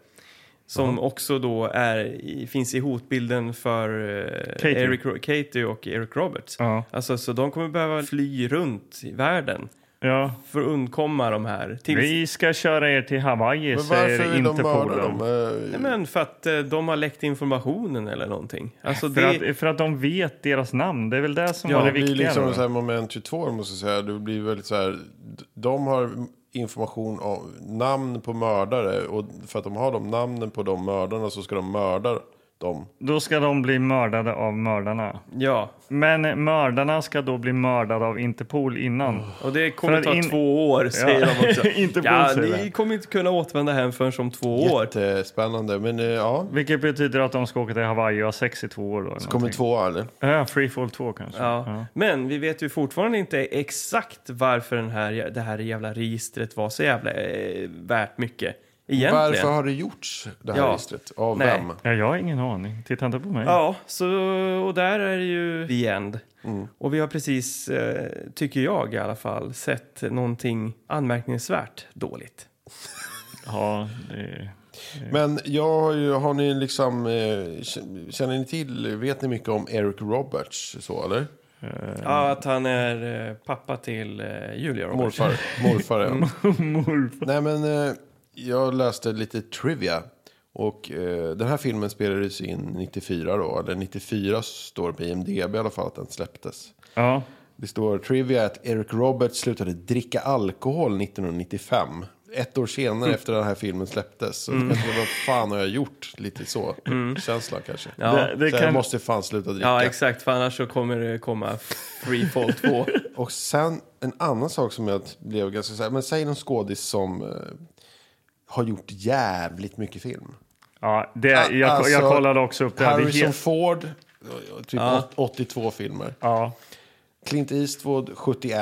Som också då är, finns i hotbilden för eh, Katie. Eric, Katie och Eric Roberts. Ja. Alltså, så de kommer behöva fly runt i världen Ja. för att undkomma de här. Tills, Vi ska köra er till Hawaii, Men säger vill de Interpolen. dem? Nej, Eh, men för att eh, de har läckt informationen eller någonting. Alltså För, det, att, för att de vet deras namn. Det är väl det som Ja, var det Det blir viktiga. liksom så här moment 22, måste jag säga. Det blir väldigt så här, de har information om namn på mördare. Och för att de har de namnen på de mördarna så ska de mörda dem. Då ska de bli mördade av mördarna. ja, Men mördarna ska då bli mördade av Interpol innan. och det kommer ta in- två år säger Ja. de också. Inte ja, bullshit, ni va? kommer inte kunna återvända hem förrän om två år. Jättespännande. Men eh, ja, Vilket betyder att de ska åka till Hawaii och ha sex i två år. Då, så kommer två eller? Ja, Freefall 2 kanske. Ja. Men vi vet ju fortfarande inte exakt varför den här, det här jävla registret var så jävla eh, värt mycket. Egentligen. Varför har det gjorts, det här Ja. registret? Av Nej. vem? Ja, jag har ingen aning. Titta inte på mig. Ja, så, och där är det ju the end. Mm. Och vi har precis, eh, tycker jag i alla fall, sett någonting anmärkningsvärt dåligt. Ja, det... Men jag har, ju, har ni liksom, eh, känner ni till, vet ni mycket om Eric Roberts så eller? Ja, att han är eh, pappa till eh, Julia Roberts. Morfar, morfar ja. Morfar. Nej men, eh, jag läste lite trivia. Och eh, den här filmen spelades in 94 då, eller 94 står på IMDB i alla fall att den släpptes. Ja. Det står trivia att Eric Roberts slutade dricka alkohol 1995. Ett år senare efter den här filmen släpptes. Så mm. vad fan har jag gjort? Lite så. Känsla kanske. Ja. Det, det så jag kan... måste fan sluta dricka. Ja, exakt. För annars så kommer det komma Freefall 2. Och sen en annan sak som jag blev ganska så här, men säg någon skådis som eh, har gjort jävligt mycket film. Ja, det, jag, jag Alltså, kollade också upp det. här. Harrison helt... Ford, typ 82 filmer. Ja, Clint Eastwood, 71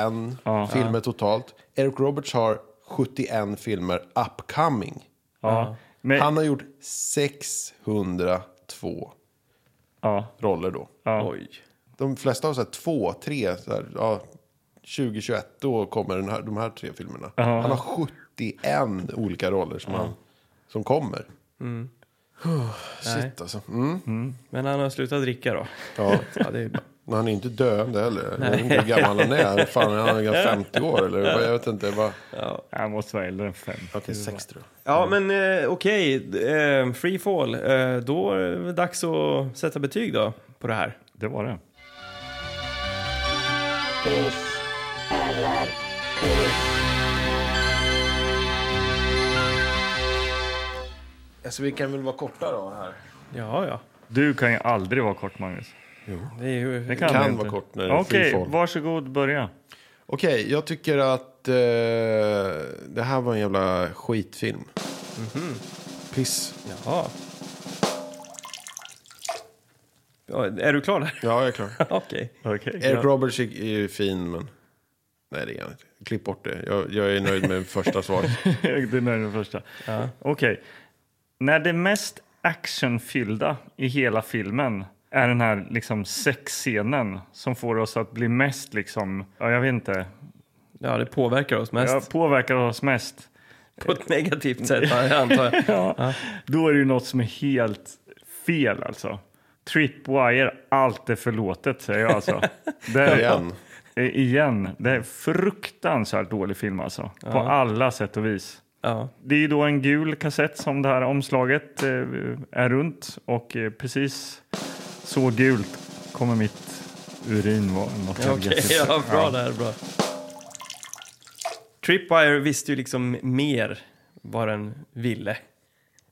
Ja. filmer totalt. Eric Roberts har 71 filmer upcoming. ja. Men, Han har gjort 602 ja, roller då. ja. Oj. De flesta har så här två, tre, så här, ja, 2021 då kommer den här, de här tre filmerna. Ja. Han har 71 olika roller som, han, som kommer. Oh, Nej. shit alltså. Mm. Men han har slutat dricka då. Ja. Ja, det är bra. Men han är inte döende heller. Jag vet inte hur gammal han är. Fan, han är 50 år eller jag vet inte. Vad... Han måste vara äldre än fem. Okej, 60 då. Ja, men eh, okej. Eh, Freefall. Eh, då är det dags att sätta betyg då på det här. Det var det. Alltså vi kan väl vara korta då här. Ja, ja. Du kan ju aldrig vara kort, Magnus. Det är ju... Det kan, Kan du inte. vara kort när det är Okej, freefall. varsågod, börja. Okej, jag tycker att eh, det här var en jävla skitfilm. Piss. Jaha. Ja, är du klar där? Ja, jag är klar. Okej. Okej. Eric Roberts är, ju fin, men... Nej, det är han inte. Klipp bort det. Jag, jag är nöjd med första svaret. det är den första. Okej. När det mest actionfyllda i hela filmen är den här liksom sexscenen som får oss att bli mest liksom, ja jag vet inte, Ja, det påverkar oss mest. ja, påverkar oss mest. På ett negativt sätt, antar jag. Ja, Då är det ju något som är helt fel alltså. Tripwire, allt är förlåtet säger jag alltså. Det är, Igen. Igen, det är fruktansvärt dålig film alltså. På alla sätt och vis. Ja. Det är då en gul kassett som det här omslaget eh, är runt och eh, precis så gult kommer mitt urin vara. Ja, Okej, jävligt. ja, bra där, bra. Tripwire visste ju liksom mer vad den ville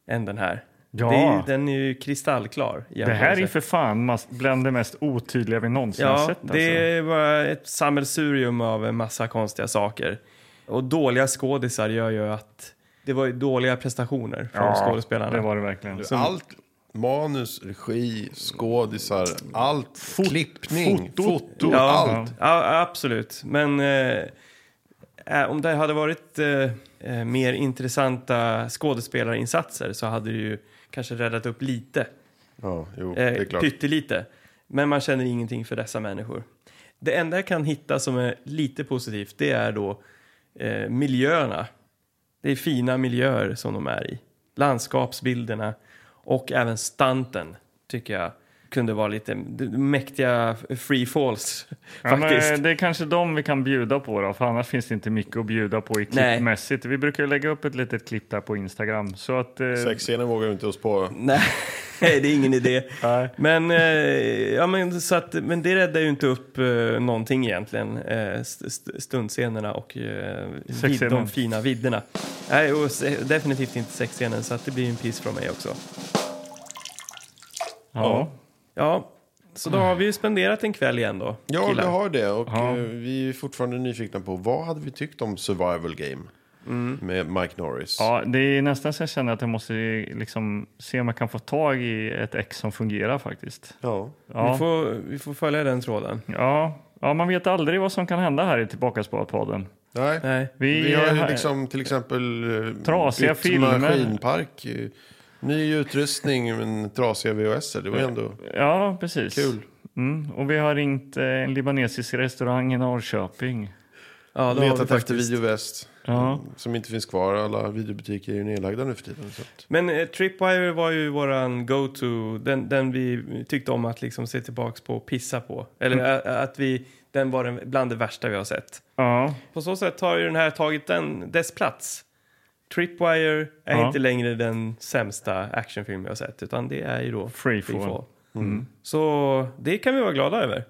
än den här. Ja. Är, den är ju kristallklar. Det här är för fan bland det mest otydliga vi någonsin har Ja, sett. Alltså. det bara ett sammelsurium av en massa konstiga saker. Och dåliga skådisar gör ju att det var ju dåliga prestationer från ja, skådespelarna. det var det verkligen. Allt, manus, regi, skådisar, allt, klippning, fotot. foto, Ja, allt. ja, absolut. Men eh, eh, om det hade varit eh, eh, mer intressanta skådespelarinsatser så hade det ju kanske räddat upp lite. Ja, jo, det är Eh, klart. pyttelite. Men man känner ingenting för dessa människor. Det enda jag kan hitta som är lite positivt det är då eh, miljöerna. Det är fina miljöer som de är i. Landskapsbilderna och även stanten tycker jag kunde vara lite mäktiga free falls Ja, men faktiskt. det är kanske de vi kan bjuda på då, för annars finns det inte mycket att bjuda på i klippmässigt. Vi brukar lägga upp ett litet klipp där på Instagram. Så att, eh, Sexscenen vågar vi inte oss på. Nej, det är ingen idé. Men, eh, ja, men, så att, men det räddar ju inte upp eh, någonting egentligen. Eh, st- st- stundscenerna och eh, vid, de fina vidderna. Nej, och se, definitivt inte sexscenen, så att det blir en piss från mig också. ja. Ja, så då har vi ju spenderat en kväll igen då, Ja, killar. vi har det. Och Ja. eh, vi är fortfarande nyfikna på vad hade vi tyckt om Survival Game med Mike Norris. Ja, det är nästan så jag känner att jag måste liksom se om jag kan få tag i ett ex som fungerar faktiskt. Ja. Ja, Vi, får, vi får följa den tråden. ja. ja man vet aldrig vad som kan hända här i Tillbakasparat-podden. Nej. Nej. Vi, Vi, har ju liksom till exempel eh, Trasiga filmer. maskinpark, ny utrustning men trasiga VHS. Det var ju ändå Ja, precis. kul. Mm. Och vi har ringt eh, en libanesisk restaurang i Norrköping. Ja, Letat efter faktiskt. videoväst Ja. som inte finns kvar. Alla videobutiker är ju nedlagda nu för tiden. Så att, Men eh, Tripwire var ju våran go-to, den, den vi tyckte om att liksom se tillbaks på och pissa på. Eller Mm. ä- att vi, den var den, bland det värsta vi har sett. Ja. På så sätt har ju den här tagit den, dess plats. Tripwire är Ja. inte längre den sämsta actionfilm har sett, utan det är ju då Freefall. Mm. Så det kan vi vara glada över.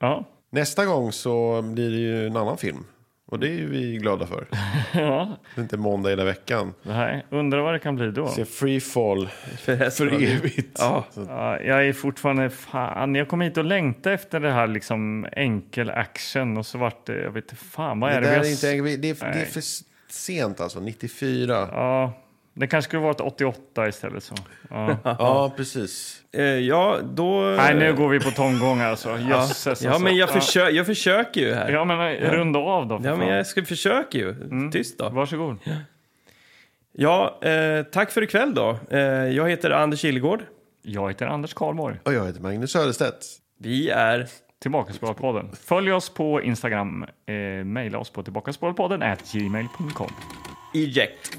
Ja. nästa gång så blir det ju en annan film. Och det är vi glada för. ja. Det är inte måndag hela veckan. Här. Undrar vad det kan bli då. Se Free Fall För, för evigt. Ja. Ja, jag är fortfarande fan. Jag kom hit och längtade efter det här liksom enkel action och så vart det, jag vet inte fan vad Det, är det, där vi är inte, det, är, det är Nej. för sent alltså, 94. Ja, det kanske skulle varit 88 istället så. Ja. Ja, precis. Eh, ja, då... Nej, nu går vi på tomgång alltså. Jösses Ja, alltså. men jag, Ja. försö- jag försöker ju här. Ja, men eh, runda av då. Ja, men jag ska försöka ju. Tyst då. Varsågod. Ja, eh, tack för ikväll då. Eh, jag heter Anders Illegård. Jag heter Anders Karlborg. Och jag heter Magnus Söderstedt. Vi är... Tillbakaspårpodden. Följ oss på Instagram. Eh, maila oss på tillbakaspårpodden at gmail.com. Eject.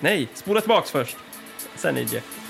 Nej, spola tillbaks först. Sen eject.